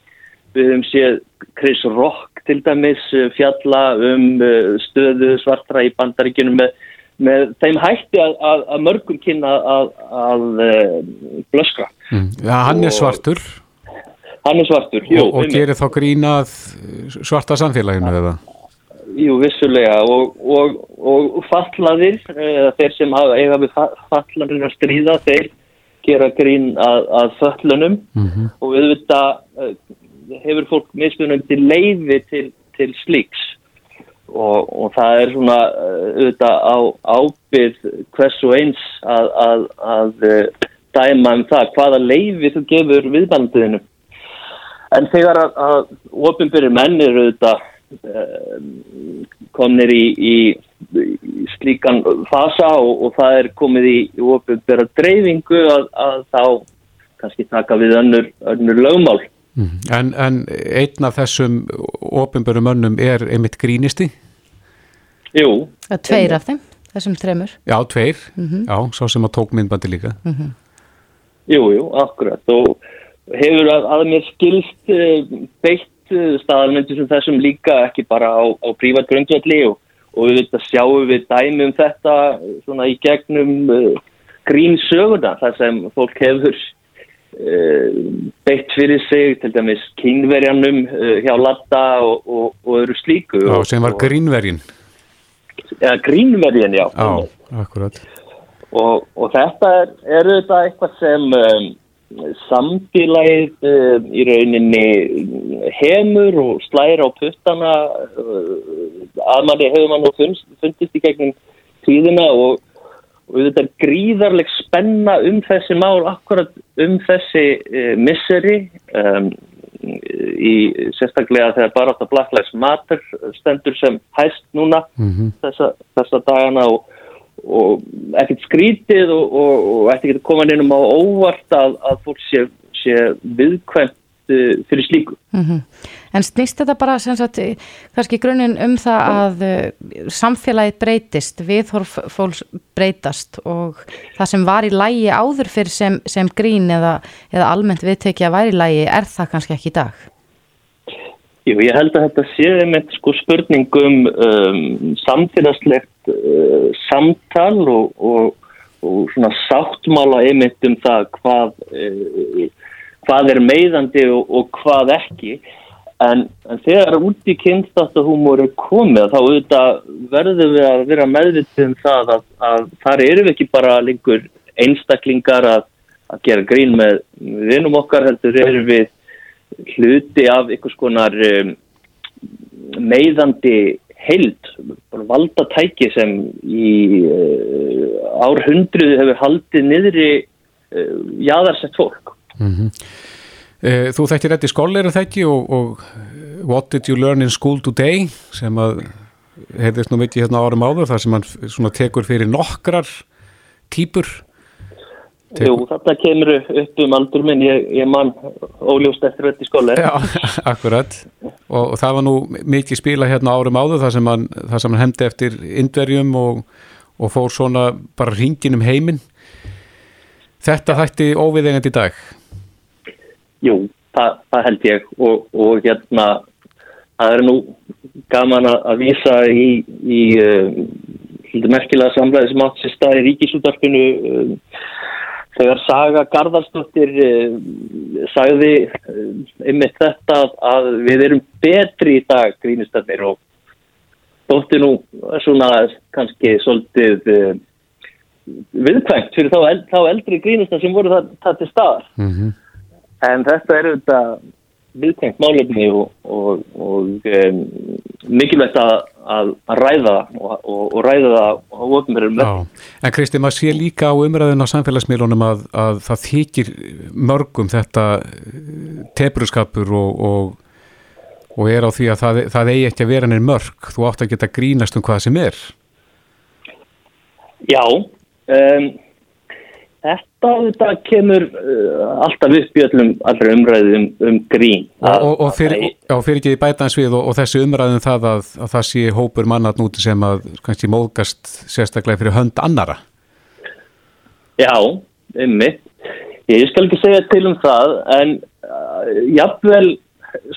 Speaker 9: Við höfum séð Chris Rock til dæmis uh, fjalla um uh, stöðu svartra í bandaríkinu með með þeim hætti að, að, að mörgum kynna að, að uh, blöskra.
Speaker 2: Mm. Ja, hann er svartur.
Speaker 9: Hann er svartur,
Speaker 2: jú. Og, og gerir þá grínað svarta samfélaginu eða?
Speaker 9: Jú, vissulega og, og, og fallaðir, uh, þeir sem hafa eiga við fallanir að stríða, þeir gera grín að föllunum mm -hmm. og auðvitað uh, hefur fólk mismunum til leiði til, til slíks og, og það er svona uh, auðvitað á ábyrð hvers og eins að, að, að uh, dæma um það hvaða leiði þú gefur viðbandiðinu. En þegar að, að ofinbyrjir menn eru auðvitað um, komnir í, í, í slíkan fasa og, og það er komið í ofinbyrja dreifingu að þá kannski taka við önnur, önnur lögmál.
Speaker 2: Mm. En, en einn af þessum ofinböru mönnum er einmitt grínisti?
Speaker 9: Jú.
Speaker 8: Það er tveir af þeim, þessum þremur.
Speaker 2: Já, tveir, mm -hmm. já, svo sem að tók myndbandi líka. Mm -hmm.
Speaker 9: Jú, jú, akkurat og hefur að, að mér skilst uh, beitt uh, staðalmyndir sem þessum líka ekki bara á, á prívat grundvalli og, og við veitum að sjáum við dæmi um þetta svona í gegnum uh, grínsöguna þar sem fólk hefur Eh, beitt fyrir sig til dæmis kynverjanum eh, hjá Latta og, og, og öðru slíku.
Speaker 2: Já, sem var grínverjin
Speaker 9: Já, grínverjin, já.
Speaker 2: Já, akkurat.
Speaker 9: Og, og þetta er, er þetta eitthvað sem um, samfélagið um, í rauninni hefur og slæra á puttana uh, að manni hefur mann og fundist í gegnum tíðina og og þetta er gríðarleg spenna um þessi mál, akkurat um þessi uh, misseri um, í sérstaklega þegar bara átt að Black Lives Matter stendur sem hæst núna mm -hmm. þessa, þessa dagana og, og ekkert skrítið og, og, og ekkert koma nefnum á óvart að, að fólk sé, sé viðkvæmt fyrir slíku.
Speaker 8: Mm -hmm. En snýst þetta bara sagt, kannski grunin um það að uh, samfélagið breytist, viðhorf fólks breytast og það sem var í lægi áður fyrir sem, sem grín eða, eða almennt viðtekja að væri í lægi, er það kannski ekki í dag?
Speaker 9: Jú, ég held að þetta séði með sko spurningum um, samfélagslegt uh, samtal og, og, og svona sáttmála einmitt um það hvað uh, hvað er meiðandi og, og hvað ekki. En, en þegar út í kynstátahúmor er komið þá auðvitað verður við að vera meðvitið um það að, að þar eru við ekki bara lengur einstaklingar að, að gera grín með vinnum okkar heldur eru við hluti af einhvers konar um, meiðandi heild, valdatæki sem í uh, árhundruðu hefur haldið niðri uh, jáðarsett fólk Mm -hmm.
Speaker 2: Þú þekkir þetta í skóleira þekki og, og What did you learn in school today sem að heyrðist nú mikið hérna árum áður þar sem hann tekur fyrir nokkrar týpur
Speaker 9: Tekur... Jú, þetta kemur upp um aldur minn, ég, ég mann óljóst eftir þetta í skóla.
Speaker 2: Já, akkurat. Og, og það var nú mikið spila hérna árum áður þar sem hann, hann hefndi eftir indverjum og, og fór svona bara ringin um heiminn. Þetta hætti óviðengand í dag?
Speaker 9: Jú, það, það held ég og, og hérna það er nú gaman að vísa í, í uh, merkilega samræði sem átt sér stað í ríkisútarpinu uh, þegar Saga Garðarsdóttir uh, sagði einmitt þetta að við erum betri í dag grínustarnir og dóttir nú svona kannski svolítið viðkvæmt fyrir þá, eld, þá eldri grínustar sem voru það, það til staðar mm -hmm. En þetta er auðvitað viðtengt málefni og, og, og um, mikilvægt að, að, ræða og, og, ræða það á ofnverðum
Speaker 2: En Kristi, maður sé líka á umræðin á samfélagsmiðlunum að, að það þykir mörgum þetta eh, tebruskapur og, og er á því að það, það eigi ekki að vera nefn mörg. Þú átt að geta grínast um hvað sem er.
Speaker 9: Já um Þetta, þetta kemur uh, alltaf upp í öllum allra umræðum um, um grín.
Speaker 2: Og, og, og fyrir, ekki bætans við og, og þessi umræðum það að, að það sé hópur mannat núti sem að kannski móðgast sérstaklega fyrir hönd annara.
Speaker 9: Já, ymmi. Ég skal ekki segja til um það en uh, jafnvel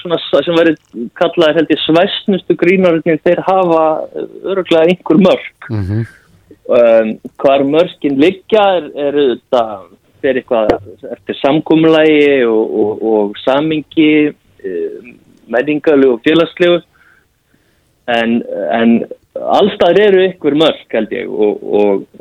Speaker 9: svona sem verið kallaði held ég svæstnustu grínarinn þeir hafa öruglega einhver mörg. Mhm. Mm um, hvar mörgin liggja er, er þetta fyrir eitthvað eftir samkúmulagi og, og, og samingi um, menningalegu og félagslegu. En, en allstað eru ykkur mörg held ég og,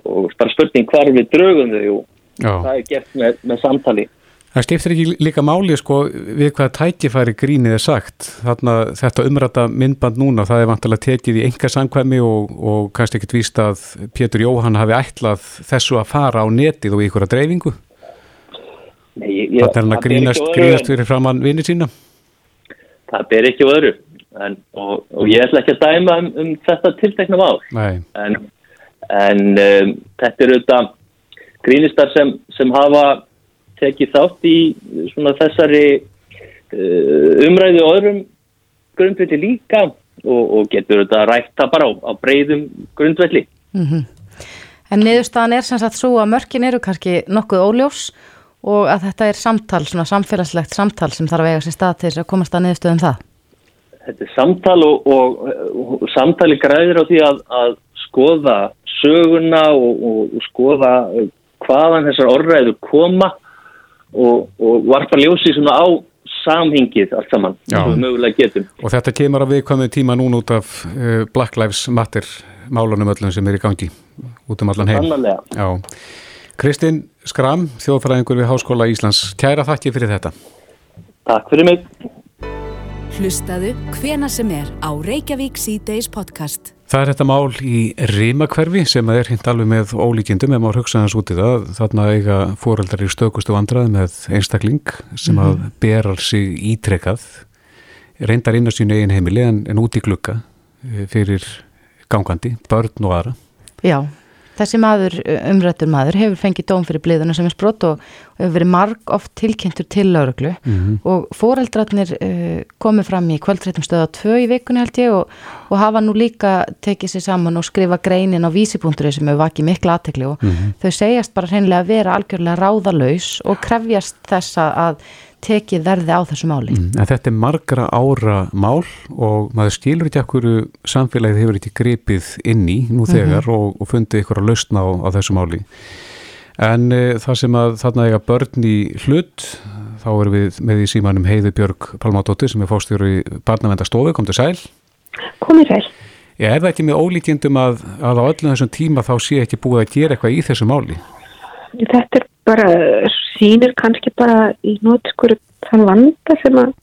Speaker 9: og bara spurning hvar við draugum þau og það er gert með, með samtali
Speaker 2: Það skiptir ekki líka máli sko við hvaða tækifæri grínið er sagt. Þarna þetta umræta myndband núna það er vantilega tekið í enga samkvæmi og, og kannski ekkert víst að Pétur Jóhann hafi ætlað þessu að fara á netið og í ykkur að dreifingu. Þannig er hann að grínast, grínast fyrir framann vinið sína.
Speaker 9: Það ber ekki öðru en, og, og ég ætla ekki að dæma um, um þetta tiltekna mál. En, en um, þetta eru þetta grínistar sem, sem hafa tekið þátt í svona þessari uh, umræðu og öðrum grundvelli líka og, og getur þetta rækta bara á, á breyðum grundvelli. Mm -hmm.
Speaker 8: En niðurstaðan er sem sagt svo að mörkin eru kannski nokkuð óljós og að þetta er samtal, svona samfélagslegt samtal sem þarf að vega sér stað til þess að komast að niðurstöðum það.
Speaker 9: Þetta er samtal og, og, og samtali græðir á því að, að skoða söguna og skoða hvaðan þessar orðræður koma og, og varpa ljósi svona á samhengið allt saman sem við mögulega getum.
Speaker 2: Og þetta kemur að við komum tíma núna út af uh, Black Lives Matter málunum öllum sem er í gangi út um allan heim. Kristinn Skram, þjóðfræðingur við Háskóla Íslands. Kæra þakki fyrir þetta.
Speaker 9: Takk fyrir mig.
Speaker 1: Hlustaðu hvena sem er á Reykjavík C-Days podcast.
Speaker 2: Það er þetta mál í rimakverfi sem er hint alveg með ólíkindum ef maður hugsaðans út í það. Þarna eiga fóreldar í stökustu vandrað með einstakling sem að mhm. berar sig ítrekað, reyndar inn á sínu eigin heimili en, en út í glukka eh, fyrir gangandi, börn og aðra.
Speaker 8: Já, Þessi maður, umrættur maður, hefur fengið dóm fyrir bliðuna sem er sprott og hefur verið marg oft tilkynntur til lauruglu mm -hmm. og foreldrarnir uh, komið fram í kvöldrættum stöða 2 í vikunni held ég og, og hafa nú líka tekið sér saman og skrifa greinin á vísipunktur sem hefur vakið mikla aðtekli og mm -hmm. þau segjast bara hreinlega að vera algjörlega ráðalaus og krefjast þessa að tekið verði á þessu máli. Mm,
Speaker 2: þetta er margra ára mál og maður skilur ekki okkur samfélagið hefur ekki gripið inn í nú þegar mm -hmm. og, og fundið ykkur að lausna á, á þessu máli. En e, það sem að þarna eiga börn í hlut, þá erum við með í símanum Heiði Björg Palmadóttir sem er fórstjóru í barnavendastofu, kom til sæl.
Speaker 10: Komið sæl.
Speaker 2: Já, er það ekki með ólíkjendum að, að á öllum þessum tíma þá sé ekki búið að gera eitthvað í þessu máli?
Speaker 10: Þetta er bara sínir kannski bara í nótskur þann vanda sem að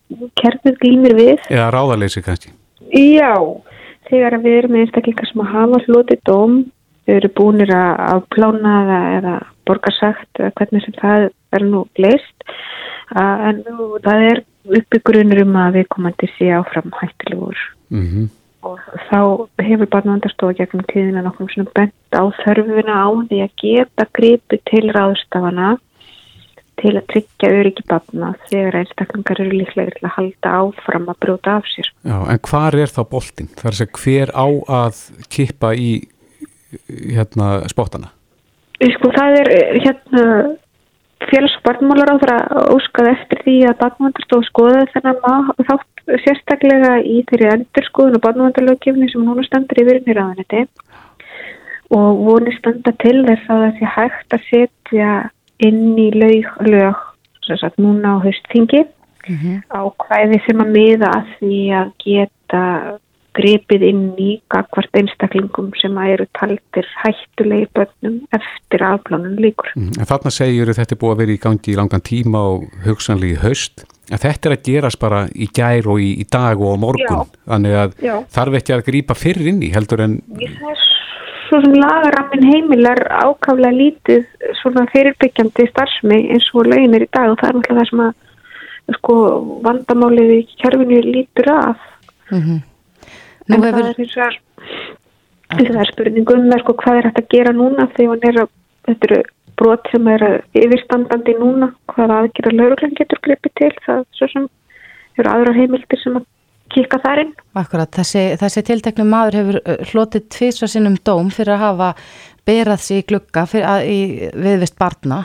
Speaker 10: kerfið glýmir við.
Speaker 2: Eða ráðaleysi kannski.
Speaker 10: Já, þegar við erum einstaklingar sem að hafa hlutið dóm, þau eru búinir að plána eða borgarsagt eða hvernig sem það er nú leist en nú, það er uppbyggrunur um að við komandi sé áfram hættilegur. Mhm. Mm og þá hefur barnavandarstofa gegnum tíðina nokkur svona bent á þörfuna á því að geta gripu til ráðstafana til að tryggja öryggi barna þegar einstaklingar eru líklega til að halda áfram að brjóta af sér.
Speaker 2: Já, en hvar er þá boltin? Það er að segja hver á að kippa í hérna spottana?
Speaker 10: Sko það er hérna félags- og barnmálar á það að óskað eftir því að barnavandarstofa skoða þennan þátt sérstaklega í þeirri endurskoðun og barnavandalögkjöfni sem núna standur yfir í ráðaniti og voni standa til þess að það sé hægt að setja inn í lög, lög sagt, núna á höstþingi mm -hmm. á hvaði sem að miða að því að geta grepið inn í gagvart einstaklingum sem að eru taldir hættulegi börnum eftir afplánun líkur.
Speaker 2: Mm, en þarna segjur þetta er búið að vera í gangi í langan tíma og hugsanlega í höst að þetta er að gerast bara í gær og í, í dag og á morgun Já. þannig að Já. þarf ekki að grýpa fyrir inn í heldur en
Speaker 10: svo sem lagarammin heimilar ákaflega lítið svona fyrirbyggjandi starfsmi eins og lögin er í dag og það er náttúrulega það sem að sko vandamálið í kjærfinu lítur af mm -hmm. en hefur... það er eins og það er spurningum með sko hvað er hægt að gera núna þegar þetta eru brot sem er yfirstandandi núna hvaða aðgjara lauruglan getur gripið til það svo sem eru aðra heimildir sem að kika þar inn.
Speaker 8: Akkurat, þessi, þessi tilteknum maður hefur hlotið tvísra sinnum dóm fyrir að hafa berað sér í glugga að, í viðvist barna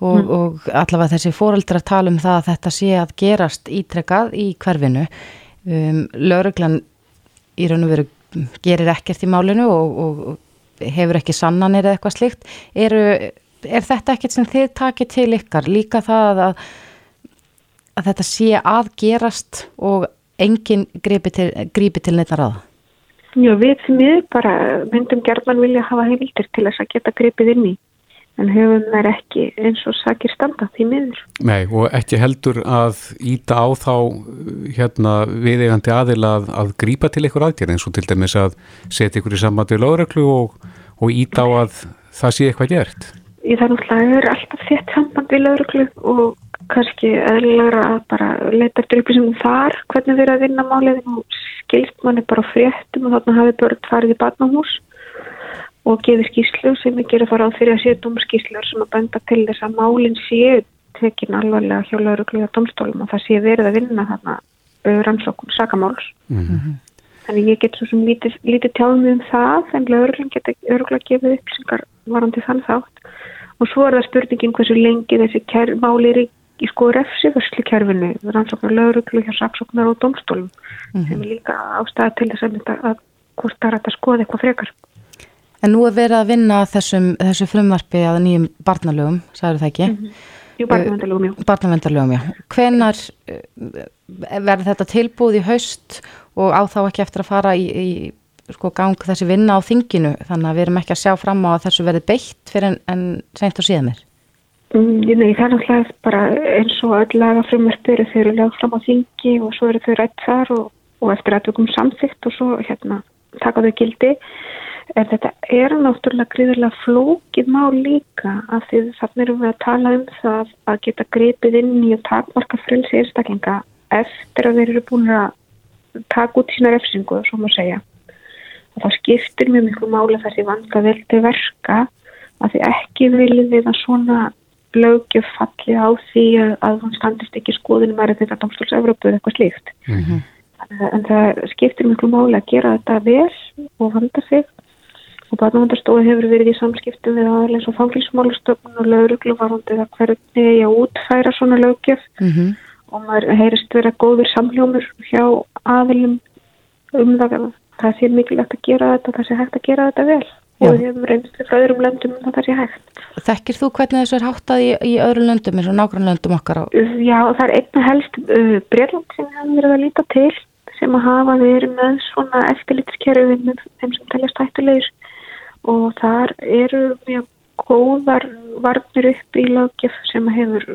Speaker 8: og, mm. og allavega þessi fóraldra tala um það að þetta sé að gerast ítrekkað í hverfinu. Um, lauruglan í raun og veru gerir ekkert í málinu og, og hefur ekki sannanir eða eitthvað slikt eru er þetta ekkert sem þið takir til ykkar líka það að, að þetta sé aðgerast og enginn grípi til, til neitt að ráða?
Speaker 10: Já, við sem við bara myndum gerðman vilja hafa heimildir til þess að geta gripið inn í en höfum þær ekki eins og sakir standa því miður.
Speaker 2: Nei, og ekki heldur að íta á þá hérna viðegandi aðila að, að grípa til ykkur aðgerð eins og til dæmis að setja ykkur í sambandi lögreglu og, og íta á að það sé eitthvað gert
Speaker 10: ég þarf náttúrulega að vera alltaf þétt samband við lauruglu og kannski eðlilega að bara leita eftir upplýsingum þar hvernig þeir að vinna málið og skilst manni bara fréttum og þarna hafi börn farið í barnahús og gefið skýslu sem við gerum fara á fyrir að séu domskýslur sem að benda til þess að málinn séu tekin alvarlega hjá lauruglu og domstólum og það séu verið að vinna þarna rannsókun sakamáls mm -hmm. Þannig ég get svo sem lítið, lítið tjáðum um það en lauruglan geta öruglega gefið upplýsingar varandi þann þátt og svo er það spurningin hversu lengi þessi máli er í, í sko refsi vörslu kerfinu, rannsóknar lauruglu hjá saksóknar og domstólum mm -hmm. sem er líka ástæða til þess að að hvort það er að skoða eitthvað frekar
Speaker 8: En nú er verið að vinna þessum, þessu frumvarfi að nýjum barnalögum, sagður það ekki? Mm -hmm.
Speaker 10: Jú, barnavendalögum, já.
Speaker 8: Barnavendalögum, já. Hvenar eh, verður þetta tilbúð í haust og á þá ekki eftir að fara í, í sko gang þessi vinna á þinginu þannig að við erum ekki að sjá fram á að þessu verði beitt fyrir en, en seint og síðan mér
Speaker 10: mm, Nei, það er náttúrulega bara eins og öll laga frumverður þau eru lagð fram á þingi og svo eru þau rætt þar og, og eftir að þau kom samþygt og svo hérna taka þau gildi en þetta er náttúrulega gríðilega flókið má líka af því þannig erum við að tala um það að geta greipið inn í og takmarka frelsi einstaklinga eftir að þeir eru búin að taka út sína refsingu, svo maður segja. Og það skiptir mjög miklu máli þessi vanga veldi verka að því ekki viljum við að svona lögjöf falli á því að, að hann standist ekki skoðinu mæri þetta domstóls Evrópu eða eitthvað slíkt. Mm -hmm. en það skiptir miklu máli að gera þetta vel og vanda sig og barnavandarstofu hefur verið í samskiptum við aðeins og fangilsmálustöfn og laurugluvarandi að hvernig ég að útfæra svona lögjöf mm -hmm. og maður heyrist vera góður samljómur hjá aðilum um það það sé mikilvægt að gera þetta það sé hægt að gera þetta vel Já. og við hefum reynst frá öðrum löndum að það sé hægt
Speaker 8: Þekkir þú hvernig þessu er háttað í, í öðrum löndum eins og nákvæmlega löndum okkar á?
Speaker 10: Já, það er einna helst uh, Breitland sem við hefum verið að líta til sem að hafa verið með svona eftirlitskerfið með þeim sem teljast hættulegir og þar eru mjög góðar varnir upp í lögjöf sem hefur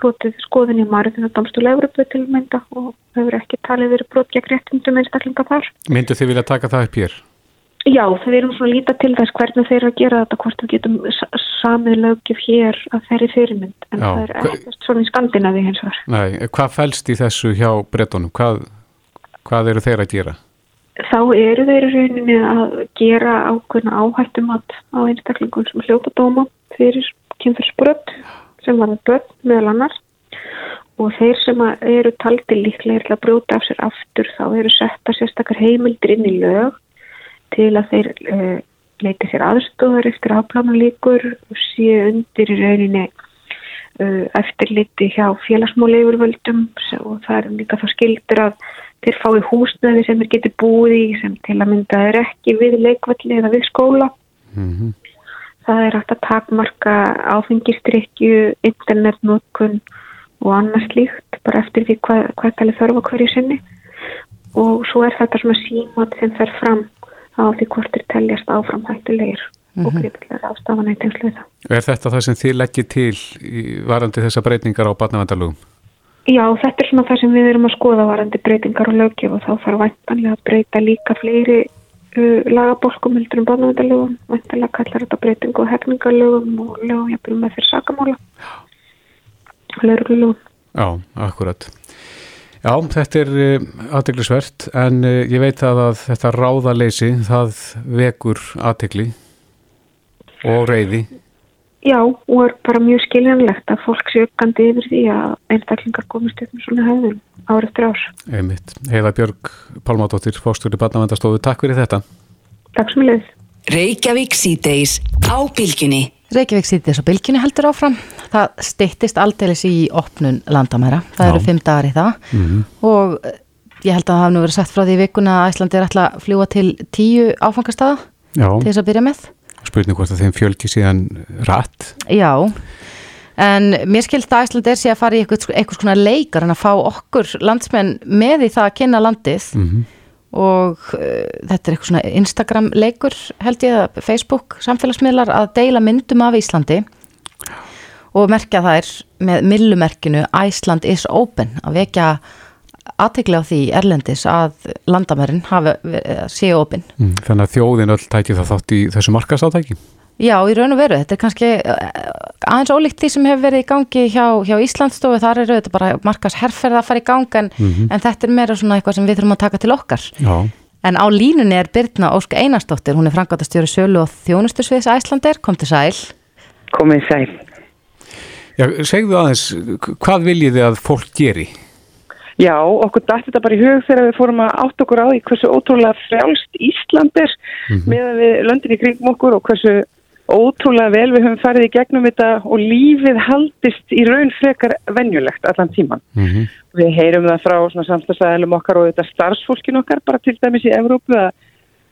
Speaker 10: hlutið skoðin í marðinu domstúlega Európa til mynda og hefur ekki talið verið brot gegn réttindum einstaklinga þar.
Speaker 2: Myndu þið vilja taka það upp hér?
Speaker 10: Já, það erum svona líta til þess hvernig þeir að gera þetta, hvort við getum samið lögjöf hér að þeirri fyrirmynd en Já, það er ekkert svona í Skandinavi hins vegar.
Speaker 2: Nei, hvað fælst í þessu hjá brettunum? Hvað, hvað eru þeir að gera?
Speaker 10: Þá eru þeir rauninni að gera ákveðna áhættumat á einstaklingum sem hljópa dóma fyrir kynferðsbrödd sem var með börn meðal annars. Og þeir sem eru taldi líklega að brjóta af sér aftur þá eru setta sérstakar heimildir inn í lög til að þeir uh, leiti sér aðstofar eftir afplánulíkur og séu undir í rauninni uh, eftirliti hjá félagsmáleifurvöldum og það er líka þá skildir að þeir fái húsnaði sem þeir geti búið í sem til að mynda er ekki við leikvalli eða við skóla mm -hmm það er hægt að takmarka áfengistrykju, internetnótkun og annars líkt bara eftir því hvað, hvað tali þörfa hverju sinni og svo er þetta svona símat sem fer fram á því hvort er teljast áfram hættulegir mm -hmm. og gríðilega ástafan eitthvað
Speaker 2: Er þetta það sem þið leggir til í varandi þessa breytingar á barnavendalugum?
Speaker 10: Já, þetta er svona það sem við erum að skoða varandi breytingar og lögjöf og þá þarf vantanlega að breyta líka fleiri uh, lagabólkum heldur um barnavendalögum, vantanlega kallar þetta breytingu og hefningalögum og lögum jafnvel með fyrir sakamála lögurlögum.
Speaker 2: Já, akkurat. Já, þetta er uh, aðteglisvert en uh, ég veit að, að þetta ráðaleysi það vekur aðtegli og reyði.
Speaker 10: Já, og er bara mjög skiljanlegt að fólk sé uppgandi yfir því að einstaklingar komist upp með svona höfðun árið eftir ás.
Speaker 2: Einmitt. Heiða Björg Pálmádóttir, fórstöru barnavendastofu, takk fyrir þetta.
Speaker 10: Takk sem leið.
Speaker 1: Reykjavík síðdeis á bylginni.
Speaker 8: Reykjavík síðdeis á bylginni heldur áfram. Það stittist aldeilis í opnun landamæra. Það Já. eru fimm dagar í það mm -hmm. og ég held að það hafi nú verið sagt frá því vikuna að Æslandi er alltaf að fljúa til tíu áfangastada til þess að byrja með
Speaker 2: spurning hvort að þeim fjölgi síðan rætt.
Speaker 8: Já, en mér skilt að Æsland er sé að fara í eitthvað, eitthvað svona leikar en að fá okkur landsmenn með í það að kynna landið mm -hmm. og uh, þetta er eitthvað svona Instagram leikur held ég að Facebook samfélagsmiðlar að deila myndum af Íslandi og merkja er með millumerkinu Iceland is open að vekja aðtegla á því erlendis að landamærin séu opinn.
Speaker 2: Mm, þannig að þjóðin öll tæki það þátt í þessu markasátæki?
Speaker 8: Já, í raun og veru. Þetta er kannski eh, aðeins ólíkt því sem hefur verið í gangi hjá, hjá Íslandsstofu. Þar eru þetta bara markasherferð að fara í gang en, mm -hmm. en þetta er meira svona eitthvað sem við þurfum að taka til okkar. Já. En á línunni er Birna Ósk Einarstóttir. Hún er frangatastjóri sölu og þjónustursviðs Æslandir. Kom til sæl.
Speaker 11: Komið sæl.
Speaker 2: Já, segðu aðeins, hvað viljið þið að fólk geri?
Speaker 11: Já, okkur dætti þetta bara í hug þegar við fórum að átt okkur á því hversu ótrúlega frjálst Ísland er mm -hmm. með við löndin í kringum okkur og hversu ótrúlega vel við höfum farið í gegnum þetta og lífið haldist í raun frekar venjulegt allan tíman. Mm -hmm. Við heyrum það frá samstagsæðilum okkar og þetta starfsfólkin okkar bara til dæmis í Evrópu að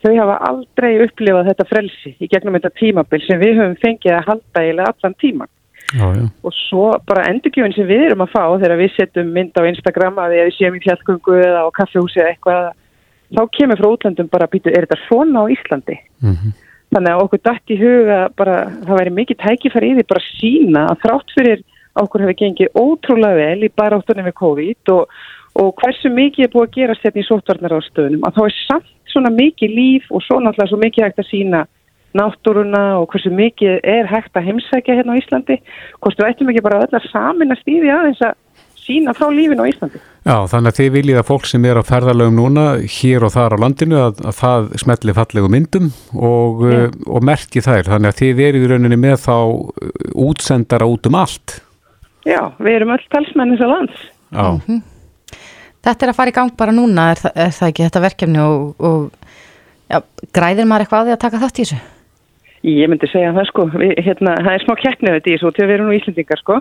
Speaker 11: þau hafa aldrei upplifað þetta frelsi í gegnum þetta tímabil sem við höfum fengið að halda eiginlega allan tíman. Já, já. og svo bara endurgjöfin sem við erum að fá þegar við setjum mynd á Instagram að við séum í fjallgöngu eða á kaffehúsi eða eitthvað þá kemur frá útlandum bara að býta er þetta svona á Íslandi mm -hmm. þannig að okkur dætt í huga bara það væri mikið tækifæri í því bara sína að þrátt fyrir okkur hefur gengið ótrúlega vel í baráttunum við COVID og, og hversu mikið er búið að gera setni í sótvarnar á stöðunum að þá er samt svona mikið líf og svo náttúrulega svo mikið hægt að sína náttúruna og hversu mikið er hægt að heimsækja hérna á Íslandi. Hvort við ættum ekki bara öll að samin að stýði aðeins að sína frá lífin á Íslandi?
Speaker 2: Já, þannig að þið viljið að fólk sem er á ferðalögum núna hér og þar á landinu að, að það smetli fallegu myndum og, uh, og merki þær, þannig að þið eru í rauninni með þá uh, útsendara út um allt.
Speaker 11: Já, við erum öll talsmennis að lands.
Speaker 2: Já. Mm -hmm.
Speaker 8: Þetta er að fara í gang bara núna, er, er það ekki þetta verkefni og, og já, græðir maður eitthvað að því að taka þátt í þessu?
Speaker 11: Ég myndi segja það sko, við, hérna, það er smá keppnið þetta í þessu til að erum nú Íslandingar sko.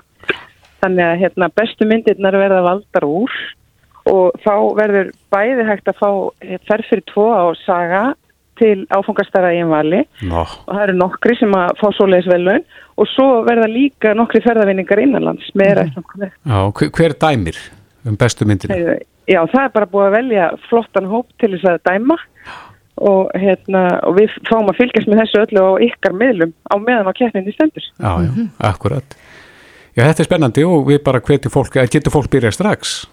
Speaker 11: Þannig að hérna, bestu myndirnar verða valdar úr og þá verður bæði hægt að fá ferð fyrir tvo á saga til áfangastara í einvali no. og það eru nokkri sem að fá svoleiðis velun og svo verða líka nokkri ferðarvinningar innanlands með
Speaker 2: mm. Já, hver dæmir um bestu myndirna?
Speaker 11: Já, það er bara búið að velja flottan hóp til þess að dæma og, hérna, og við fáum að fylgjast með þessu öllu á ykkar miðlum á meðan á keppninni stendur.
Speaker 2: Já, já, mm -hmm. akkurat. Já, þetta er spennandi og við bara hvetjum fólk, að getur fólk byrja strax?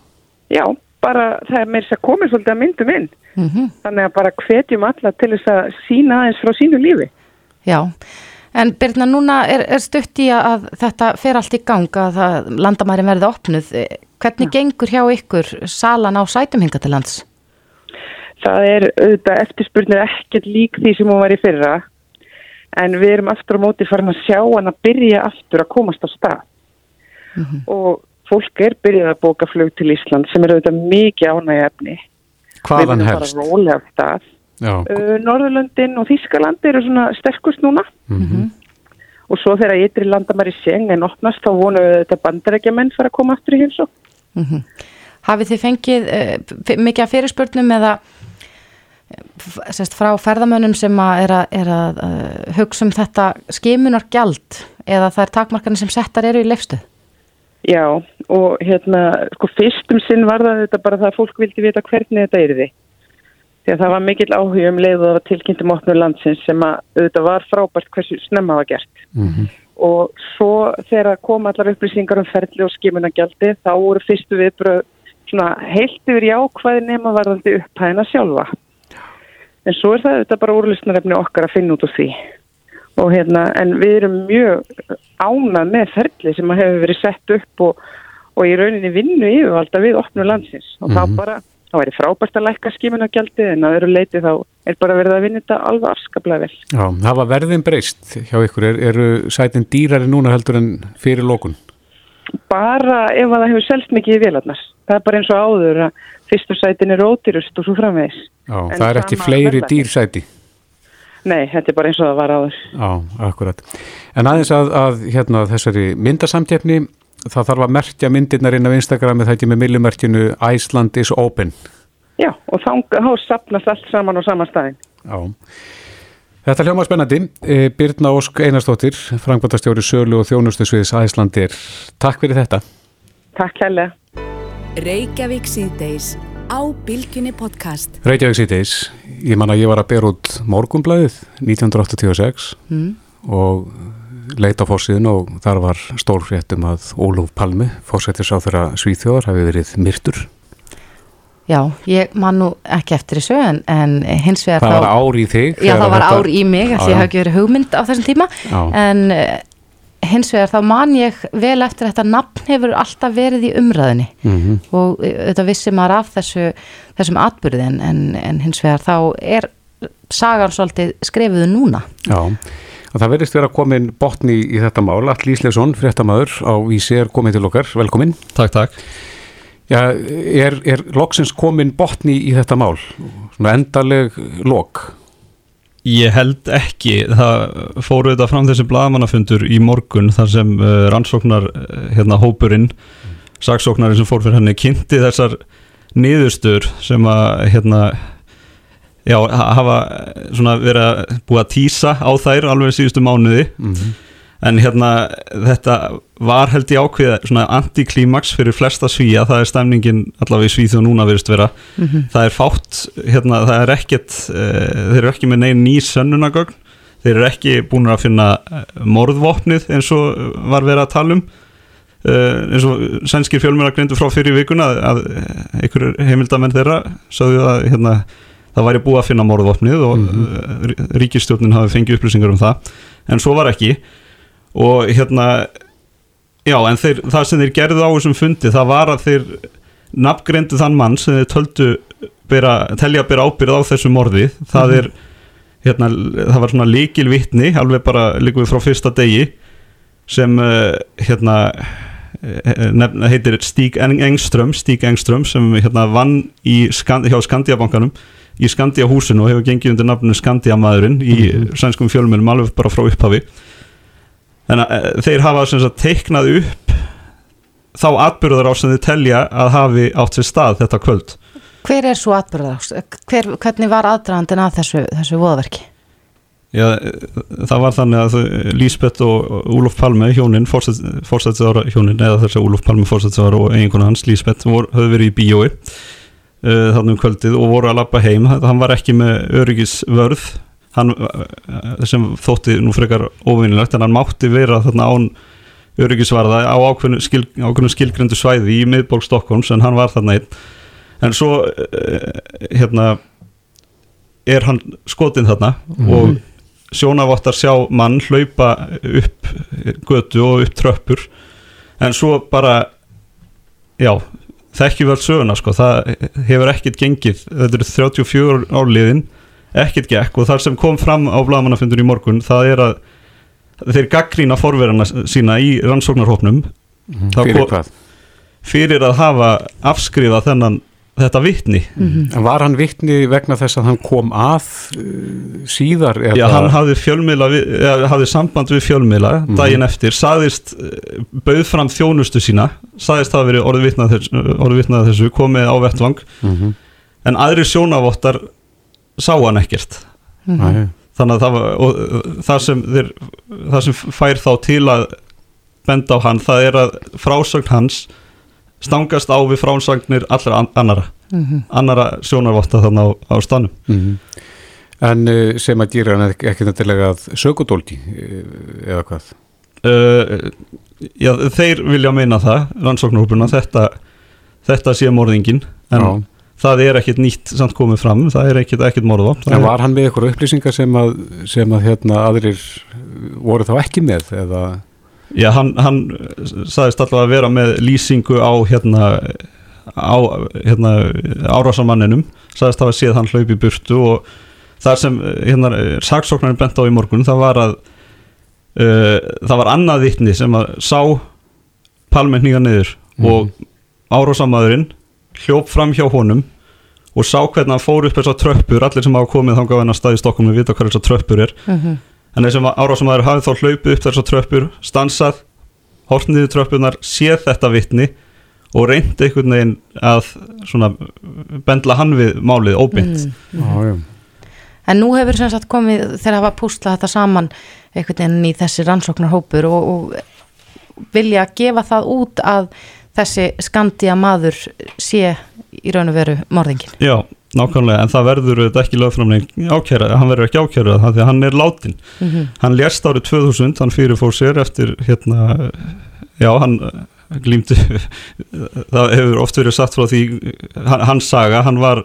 Speaker 11: Já, bara það er þess að komið svolítið að myndum inn. Mm -hmm. Þannig að bara hvetjum alla til þess að sína aðeins frá sínu lífi.
Speaker 8: Já, en Birna, núna er, er stutt í að þetta fer allt í gang að landamæri verði opnuð. Hvernig Já. gengur hjá ykkur salan á sætumhinga til lands?
Speaker 11: Það er auðvitað eftirspurnir ekkert lík því sem hún var í fyrra en við erum aftur á móti farin að sjá hann að byrja aftur að komast á stað mm -hmm. og fólk er byrjað að bóka flug til Ísland sem er auðvitað mikið ánægja efni
Speaker 2: Hvaðan helst?
Speaker 11: Uh, Norðurlöndin og Þískaland eru svona sterkust núna mm -hmm. og svo þegar ytri landamæri seng en opnast þá vonu þetta bandarækja menn fara að koma aftur í heimsó mm -hmm.
Speaker 8: Hafið þið fengið uh, mikið að fyrirspurnum eða sérst, frá ferðamönnum sem að er að, er að uh, hugsa um þetta skimunar gjald eða það er takmarkarnir sem settar eru í leifstu?
Speaker 11: Já og hérna sko fyrstum sinn var það þetta bara það að fólk vildi vita hvernig þetta er því því að það var mikill áhug um leið og það var tilkynntum opnur landsins sem að þetta var frábært hversu snemma var gert mm -hmm. og svo þegar kom allar upplýsingar um ferli og skimunagjaldi þá voru fyrstu viðbröð svona heilt yfir jákvæði nema varðandi upphæðina sjálfa. En svo er það þetta bara úrlustnarefni okkar að finna út úr því. Og hérna, en við erum mjög ánað með ferli sem hefur verið sett upp og, og í rauninni vinnu yfirvalda við opnu landsins. Og mm -hmm. þá bara, þá er það frábært að lækka skimunagjaldi en að öru leiti þá er bara verið að vinna þetta alveg afskaplega vel.
Speaker 2: Já, var verðin breyst hjá ykkur. Er, eru sætin dýrari núna heldur en fyrir lókun?
Speaker 11: Bara ef að það hefur selst mikið í vélarnar það er bara eins og áður að fyrstusætin er ódýrust og svo framvegs
Speaker 2: Já, en það er ekki fleiri dýrsæti
Speaker 11: Nei, þetta er bara eins og það var áður
Speaker 2: Já, akkurat En aðeins að, að hérna, þessari myndasamtjefni það þarf að merkja myndirnar inn á Instagrami það ekki með millumerkjunu Iceland is open
Speaker 11: Já, og þá sapnast allt saman á sama staðin
Speaker 2: Já Þetta hljóma spennandi. Eh, Birna Ósk Einarstóttir, frangvandastjóri Sölu og Þjónustusviðs Æslandir. Takk fyrir þetta.
Speaker 11: Takk hella.
Speaker 1: Reykjavík síðdeis á Bilginni podcast
Speaker 2: Reykjavík síðdeis, ég man að ég var að bera út morgumblæðið 1986 mm. og leita á fórsíðun og þar var stórfréttum að Óluf Palmi, fórsættis á þeirra Svíþjóðar, hafi verið myrtur
Speaker 8: Já, ég man nú ekki eftir þessu en, en hins vegar
Speaker 2: það þá... Var ár í þig?
Speaker 8: Já, það var ár í mig, því ég haf ekki verið hugmynd á þessum tíma já. en hins vegar þá man ég vel eftir þetta nafn hefur alltaf verið í umræðinni mm -hmm. og þetta vissi maður af þessu, þessum atbyrði en, en, hins vegar þá er sagan svolítið skrifuðu núna.
Speaker 2: Já, og það verðist vera komin botni í þetta mál, All Ísleifsson fréttamaður á Vísi er komin til okkar, velkomin
Speaker 12: Takk, takk.
Speaker 2: Já, er, er loksins komin botni í þetta mál, svona endaleg lok
Speaker 12: Ég held ekki, það fóru þetta fram þessi blagamannafundur í morgun þar sem uh, rannsóknar uh, hérna hópurinn, saksóknarinn sem fór fyrir henni kynnti þessar niðurstur sem að hérna, já, hafa svona verið að búa að týsa á þær alveg síðustu mánuði. Mm -hmm en hérna þetta var held í ákveða svona antiklímaks fyrir flesta svíja, það er stemningin allavega í svíð og núna verist vera. Mm -hmm. það er fátt, hérna það er ekkert uh, þeir eru ekki með negin ný sönnunagögn, þeir eru ekki búin að finna eh, morðvopnið eins og var verið að tala um. Uh, eins og sænskir fjölmjöla grindu frá fyrir vikuna að, að einhver heimildamenn þeirra sagðu að hérna það væri búið að finna morðvopnið og mm -hmm. ríkistjórnin hafi fengið upplýsingar um það. En svo var ekki og hérna já en þeir, það sem þeir gerðu á þessum fundi það var að þeir nafngreindu þann mann sem þeir töldu bera, telja að bera ábyrð á þessu morði það -hmm. er hérna, það var svona líkil vittni alveg bara líkuð frá fyrsta degi sem uh, hérna eh, nefna heitir Stík Engström Stík Engström sem hérna vann Skand, hjá Skandiabankanum í Skandiahúsinu og hefur gengið undir nafnu Skandiamaðurinn í -hmm. sænskum fjölmjölum alveg bara frá upphafi þannig að eh, þeir hafa sagt, teiknað upp þá atbyrður á sem þið telja að hafi átt sér stað þetta kvöld
Speaker 8: Hver er svo atbyrður á? Hvernig var aðdragandin að þessu, þessu voðverki?
Speaker 12: Já, eh, það var þannig að Lísbeth og Úlof Palme hjónin, fórsættisára hjónin eða þess að Úlof Palme fórsættisára og einhvern hans Lísbeth höfðu verið í bíói uh, þannig um kvöldið og voru að lappa heim hann var ekki með öryggisvörð hann eh, sem þótti nú frekar óvinnilegt en hann mátti vera þarna án öryggisvarða á ákveðinu, skil, ákveðinu skilgrindu svæði í miðborg Stokkons en hann var þarna einn. En svo eh, hérna er hann skotinn þarna mm -hmm. og sjónavottar sjá mann hlaupa upp götu og upp tröppur. En svo bara já, þekkjum við allt söguna sko, það hefur ekkert gengið, þetta eru 34 árliðin ekkert gekk og þar sem kom fram á blagamannafundun í morgun það er að þeir gaggrína forverðana sína í rannsóknarhópnum
Speaker 2: mm, fyrir hvað?
Speaker 12: fyrir að hafa afskrifað þennan þetta vittni mm
Speaker 2: -hmm. Var hann vittni vegna þess að hann kom að uh, síðar?
Speaker 12: Já, hann hafði, við, hafði samband við fjölmiðla mm -hmm. daginn eftir, saðist uh, bauð fram þjónustu sína, saðist það að veri orðið vittnað þessu, komið á vettvang -hmm. en aðri sjónavottar sá hann ekkert mm -hmm. þannig að það, var, og, það, sem þeir, það sem fær þá til að benda á hann það er að frásögn hans stangast á við frásagnir allra annara mm -hmm. annara sjónarvotta þannig á, á stanum mm -hmm.
Speaker 2: En sem að dýra hann ekki nættilega að sögudóldi eða hvað?
Speaker 12: uh, já, þeir vilja meina það rannsóknarhópurna, þetta þetta sé morðingin en. Það er ekkit nýtt samt komið fram það er ekkit, ekkit morða
Speaker 2: En var hann með eitthvað upplýsingar sem að, sem að hérna, aðrir voru þá ekki með eða
Speaker 12: Já, hann, hann sagðist alltaf að vera með lýsingu á hérna, á hérna, árásamanninum sagðist að hafa séð hann hlaupi burtu og það sem hérna, saksóknarinn bent á í morgun það var að uh, það var annað vittni sem að sá palmenninga niður mm. og árásamadurinn hljóp fram hjá honum og sá hvernig hann fór upp þessar tröppur allir sem hafa komið þá gaf hennar stað í Stokkum við vita hvað þessar tröppur er. Mm -hmm en þessum árásamæður hafið þá hlaupið upp þessar tröppur, stansað hortniðu tröppunar, séð þetta vittni og reyndi einhvern veginn að svona bendla hann við málið óbynd mm, mm.
Speaker 8: En nú hefur sem sagt komið þegar það var pústlað þetta saman einhvern veginn í þessi rannsóknarhópur og, og vilja gefa það út að þessi skandija maður sé í raun og veru morðingin
Speaker 12: Já Nákvæmlega, en það verður þetta ekki lögframleik ákjæra, hann verður ekki ákjæra það því að hann er látin. Mm -hmm. Hann lérst árið 2000, hann fyrirfór sér eftir hérna, já, hann glýmdi, það hefur oft verið satt frá því, hans saga, hann var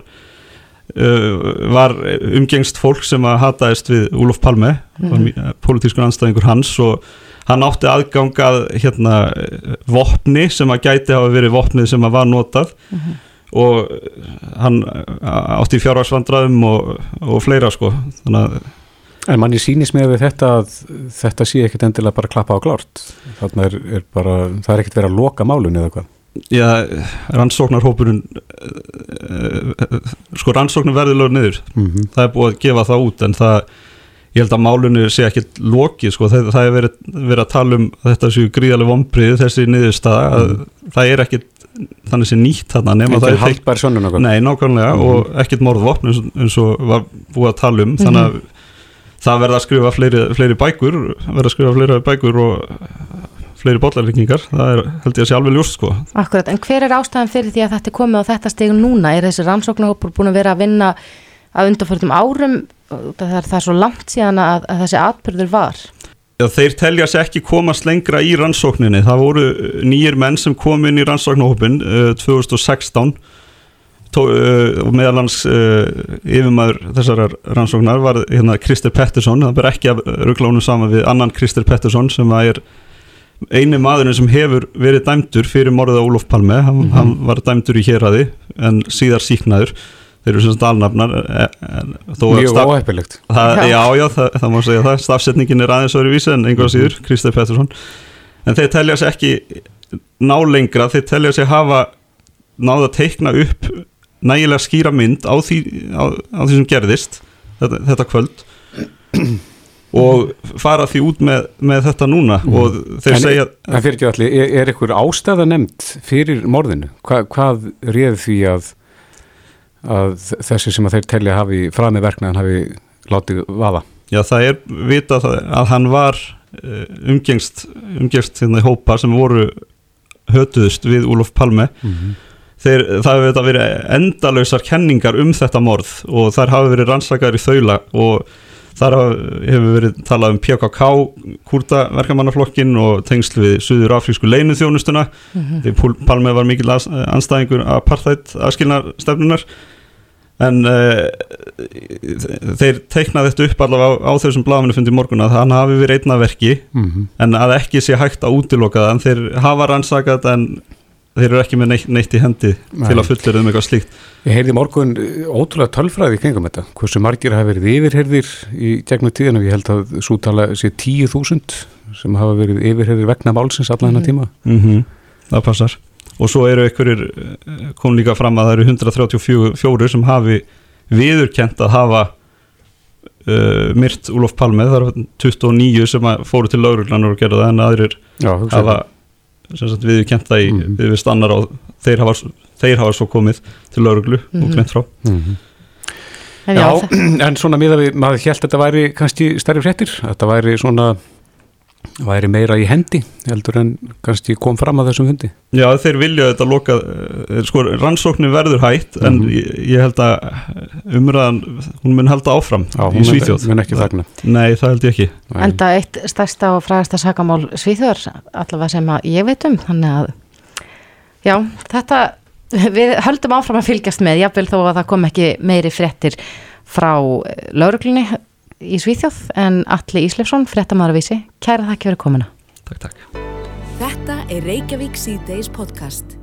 Speaker 12: uh, var umgengst fólk sem að hataðist við Úlof Palme, mm -hmm. politískur anstæðingur hans og hann átti aðgangað hérna vopni sem að gæti hafa verið vopnið sem að var notað. Mm -hmm og hann átti fjárvarsvandraðum og, og fleira sko. Þannig að
Speaker 2: En manni sýnis með þetta að þetta sé ekkert endilega bara klappa á klárt. Þannig er, er bara, það er ekkert verið að loka málun eða hvað
Speaker 12: Já, rannsóknarhópurinn sko rannsóknar verður lögur niður. Mm -hmm. það er búið að gefa það út en það, ég held að málunni sé ekkert lokið sko, það, það er verið, verið að tala um þetta séu gríðarlega vombrið þessi niðurstaða, mm. það er ekkert þannig sem nýtt þarna
Speaker 2: nema það er haldbær
Speaker 12: Nei, nákvæmlega mm -hmm. og ekkert morðvopn eins, eins og var búið að tala um mm -hmm. þannig að það verða að skrifa fleiri, fleiri bækur verða að skrifa fleiri bækur og fleiri bollarleikingar, það er held ég að sé alveg ljúst sko.
Speaker 8: Akkurat, en hver er ástæðan fyrir því að þetta er komið á þetta stegu núna? Er þessi rannsóknarhópur búin að vera að vinna að undarförðum árum það er það svo langt síðan að, að þessi atbyrður var?
Speaker 12: Já, þeir telja sér ekki komast lengra í rannsókninni. Það voru uh, nýjir menn sem kom inn í rannsóknarhópin uh, 2016 Tó, uh, og meðalans uh, yfirmæður þessar rannsóknar var hérna Krister Pettersson, það ber ekki að rugglónu saman við annan Krister Pettersson sem er eini maðurinn sem hefur verið dæmdur fyrir morðið á Olof Palme, hann, mm -hmm. hann var dæmdur í héradi en síðar síknaður þeir eru svona dalnafnar
Speaker 2: Mjög óhefilegt
Speaker 12: Já, já, það, það má segja það stafsetningin er aðeins öðru vísi en einhverja síður. Kristef Pettersson en þeir telja sér ekki ná lengra, þeir telja sér hafa náða að teikna upp nægilega skýra mynd á því, á, á því sem gerðist þetta, þetta kvöld og fara því út með, með þetta núna mm. og þeir en, segja
Speaker 2: En fyrir ekki allir, er, er eitthvað ástæða nefnd fyrir morðinu? Hva, hvað réð því að að þessi sem að þeir telja hafi frað með verknaðan hafi látið vaða
Speaker 12: Já það er vitað að hann var eh, umgengst umgengst hérna í hópa sem voru hötuðust við Úlof Palme mm -hmm. þeir, það hefur verið endalösar kenningar um þetta morð og þar hafi verið rannsakar í þaula og þar hefur verið talað um PKK kurta verkamannaflokkin og tengsl við Suður Afrísku leinuþjónustuna mm -hmm. því Palme var mikil anstæðingur apartheid aðskilnarstefnunar en uh, þeir teiknaði þetta upp allavega á, á þessum bláminu fundi morgun að hann hafi verið einna verki mm -hmm. en að ekki sé hægt að útiloka það en þeir hafa rannsakað en þeir eru ekki með neitt, neitt í hendi Nei. til að fullera um eitthvað slíkt.
Speaker 2: Ég heyrði morgun ótrúlega tölfræði kringum þetta, hversu margir hafi verið yfirherðir í gegnum tíðan og ég held að svo tala sé 10.000 sem hafa verið yfirherðir vegna málsins allan hennar tíma.
Speaker 12: Mm -hmm. Það passar. Og svo eru einhverjir eh, kom líka fram að það eru 134 sem hafi viðurkent að hafa uh, myrt Úlof Palme, það eru 29 sem fóru til lauruglanar og gera það en aðrir Já, hafa sagt, viðurkent það í mm -hmm. við stannar og þeir hafa, þeir hafa svo komið til lauruglu mm -hmm. og greint frá mm -hmm.
Speaker 2: En Já, en svona miða við, maður held að þetta væri kannski stærri fréttir, þetta væri svona væri meira í hendi heldur en kannski kom fram að þessum fundi
Speaker 12: Já þeir vilja þetta loka eh, sko rannsóknir verður hægt mm -hmm. en mhm. ég, ég held að umræðan hún mun halda áfram
Speaker 2: Já,
Speaker 12: í Svíþjóð
Speaker 2: mun ekki þagna
Speaker 12: Nei það held ég ekki
Speaker 8: En það eitt stærsta og frægasta sakamál Svíþjóðar allavega sem að ég veit um þannig að já þetta við höldum áfram að fylgjast með jáfnvel þó að það kom ekki meiri frettir frá lauruglunni í Svíþjóð en Alli Íslefsson, frettamæður að vísi. Kæra þakki fyrir komina
Speaker 12: Takk, takk.
Speaker 1: Þetta er Reykjavík C-Days podcast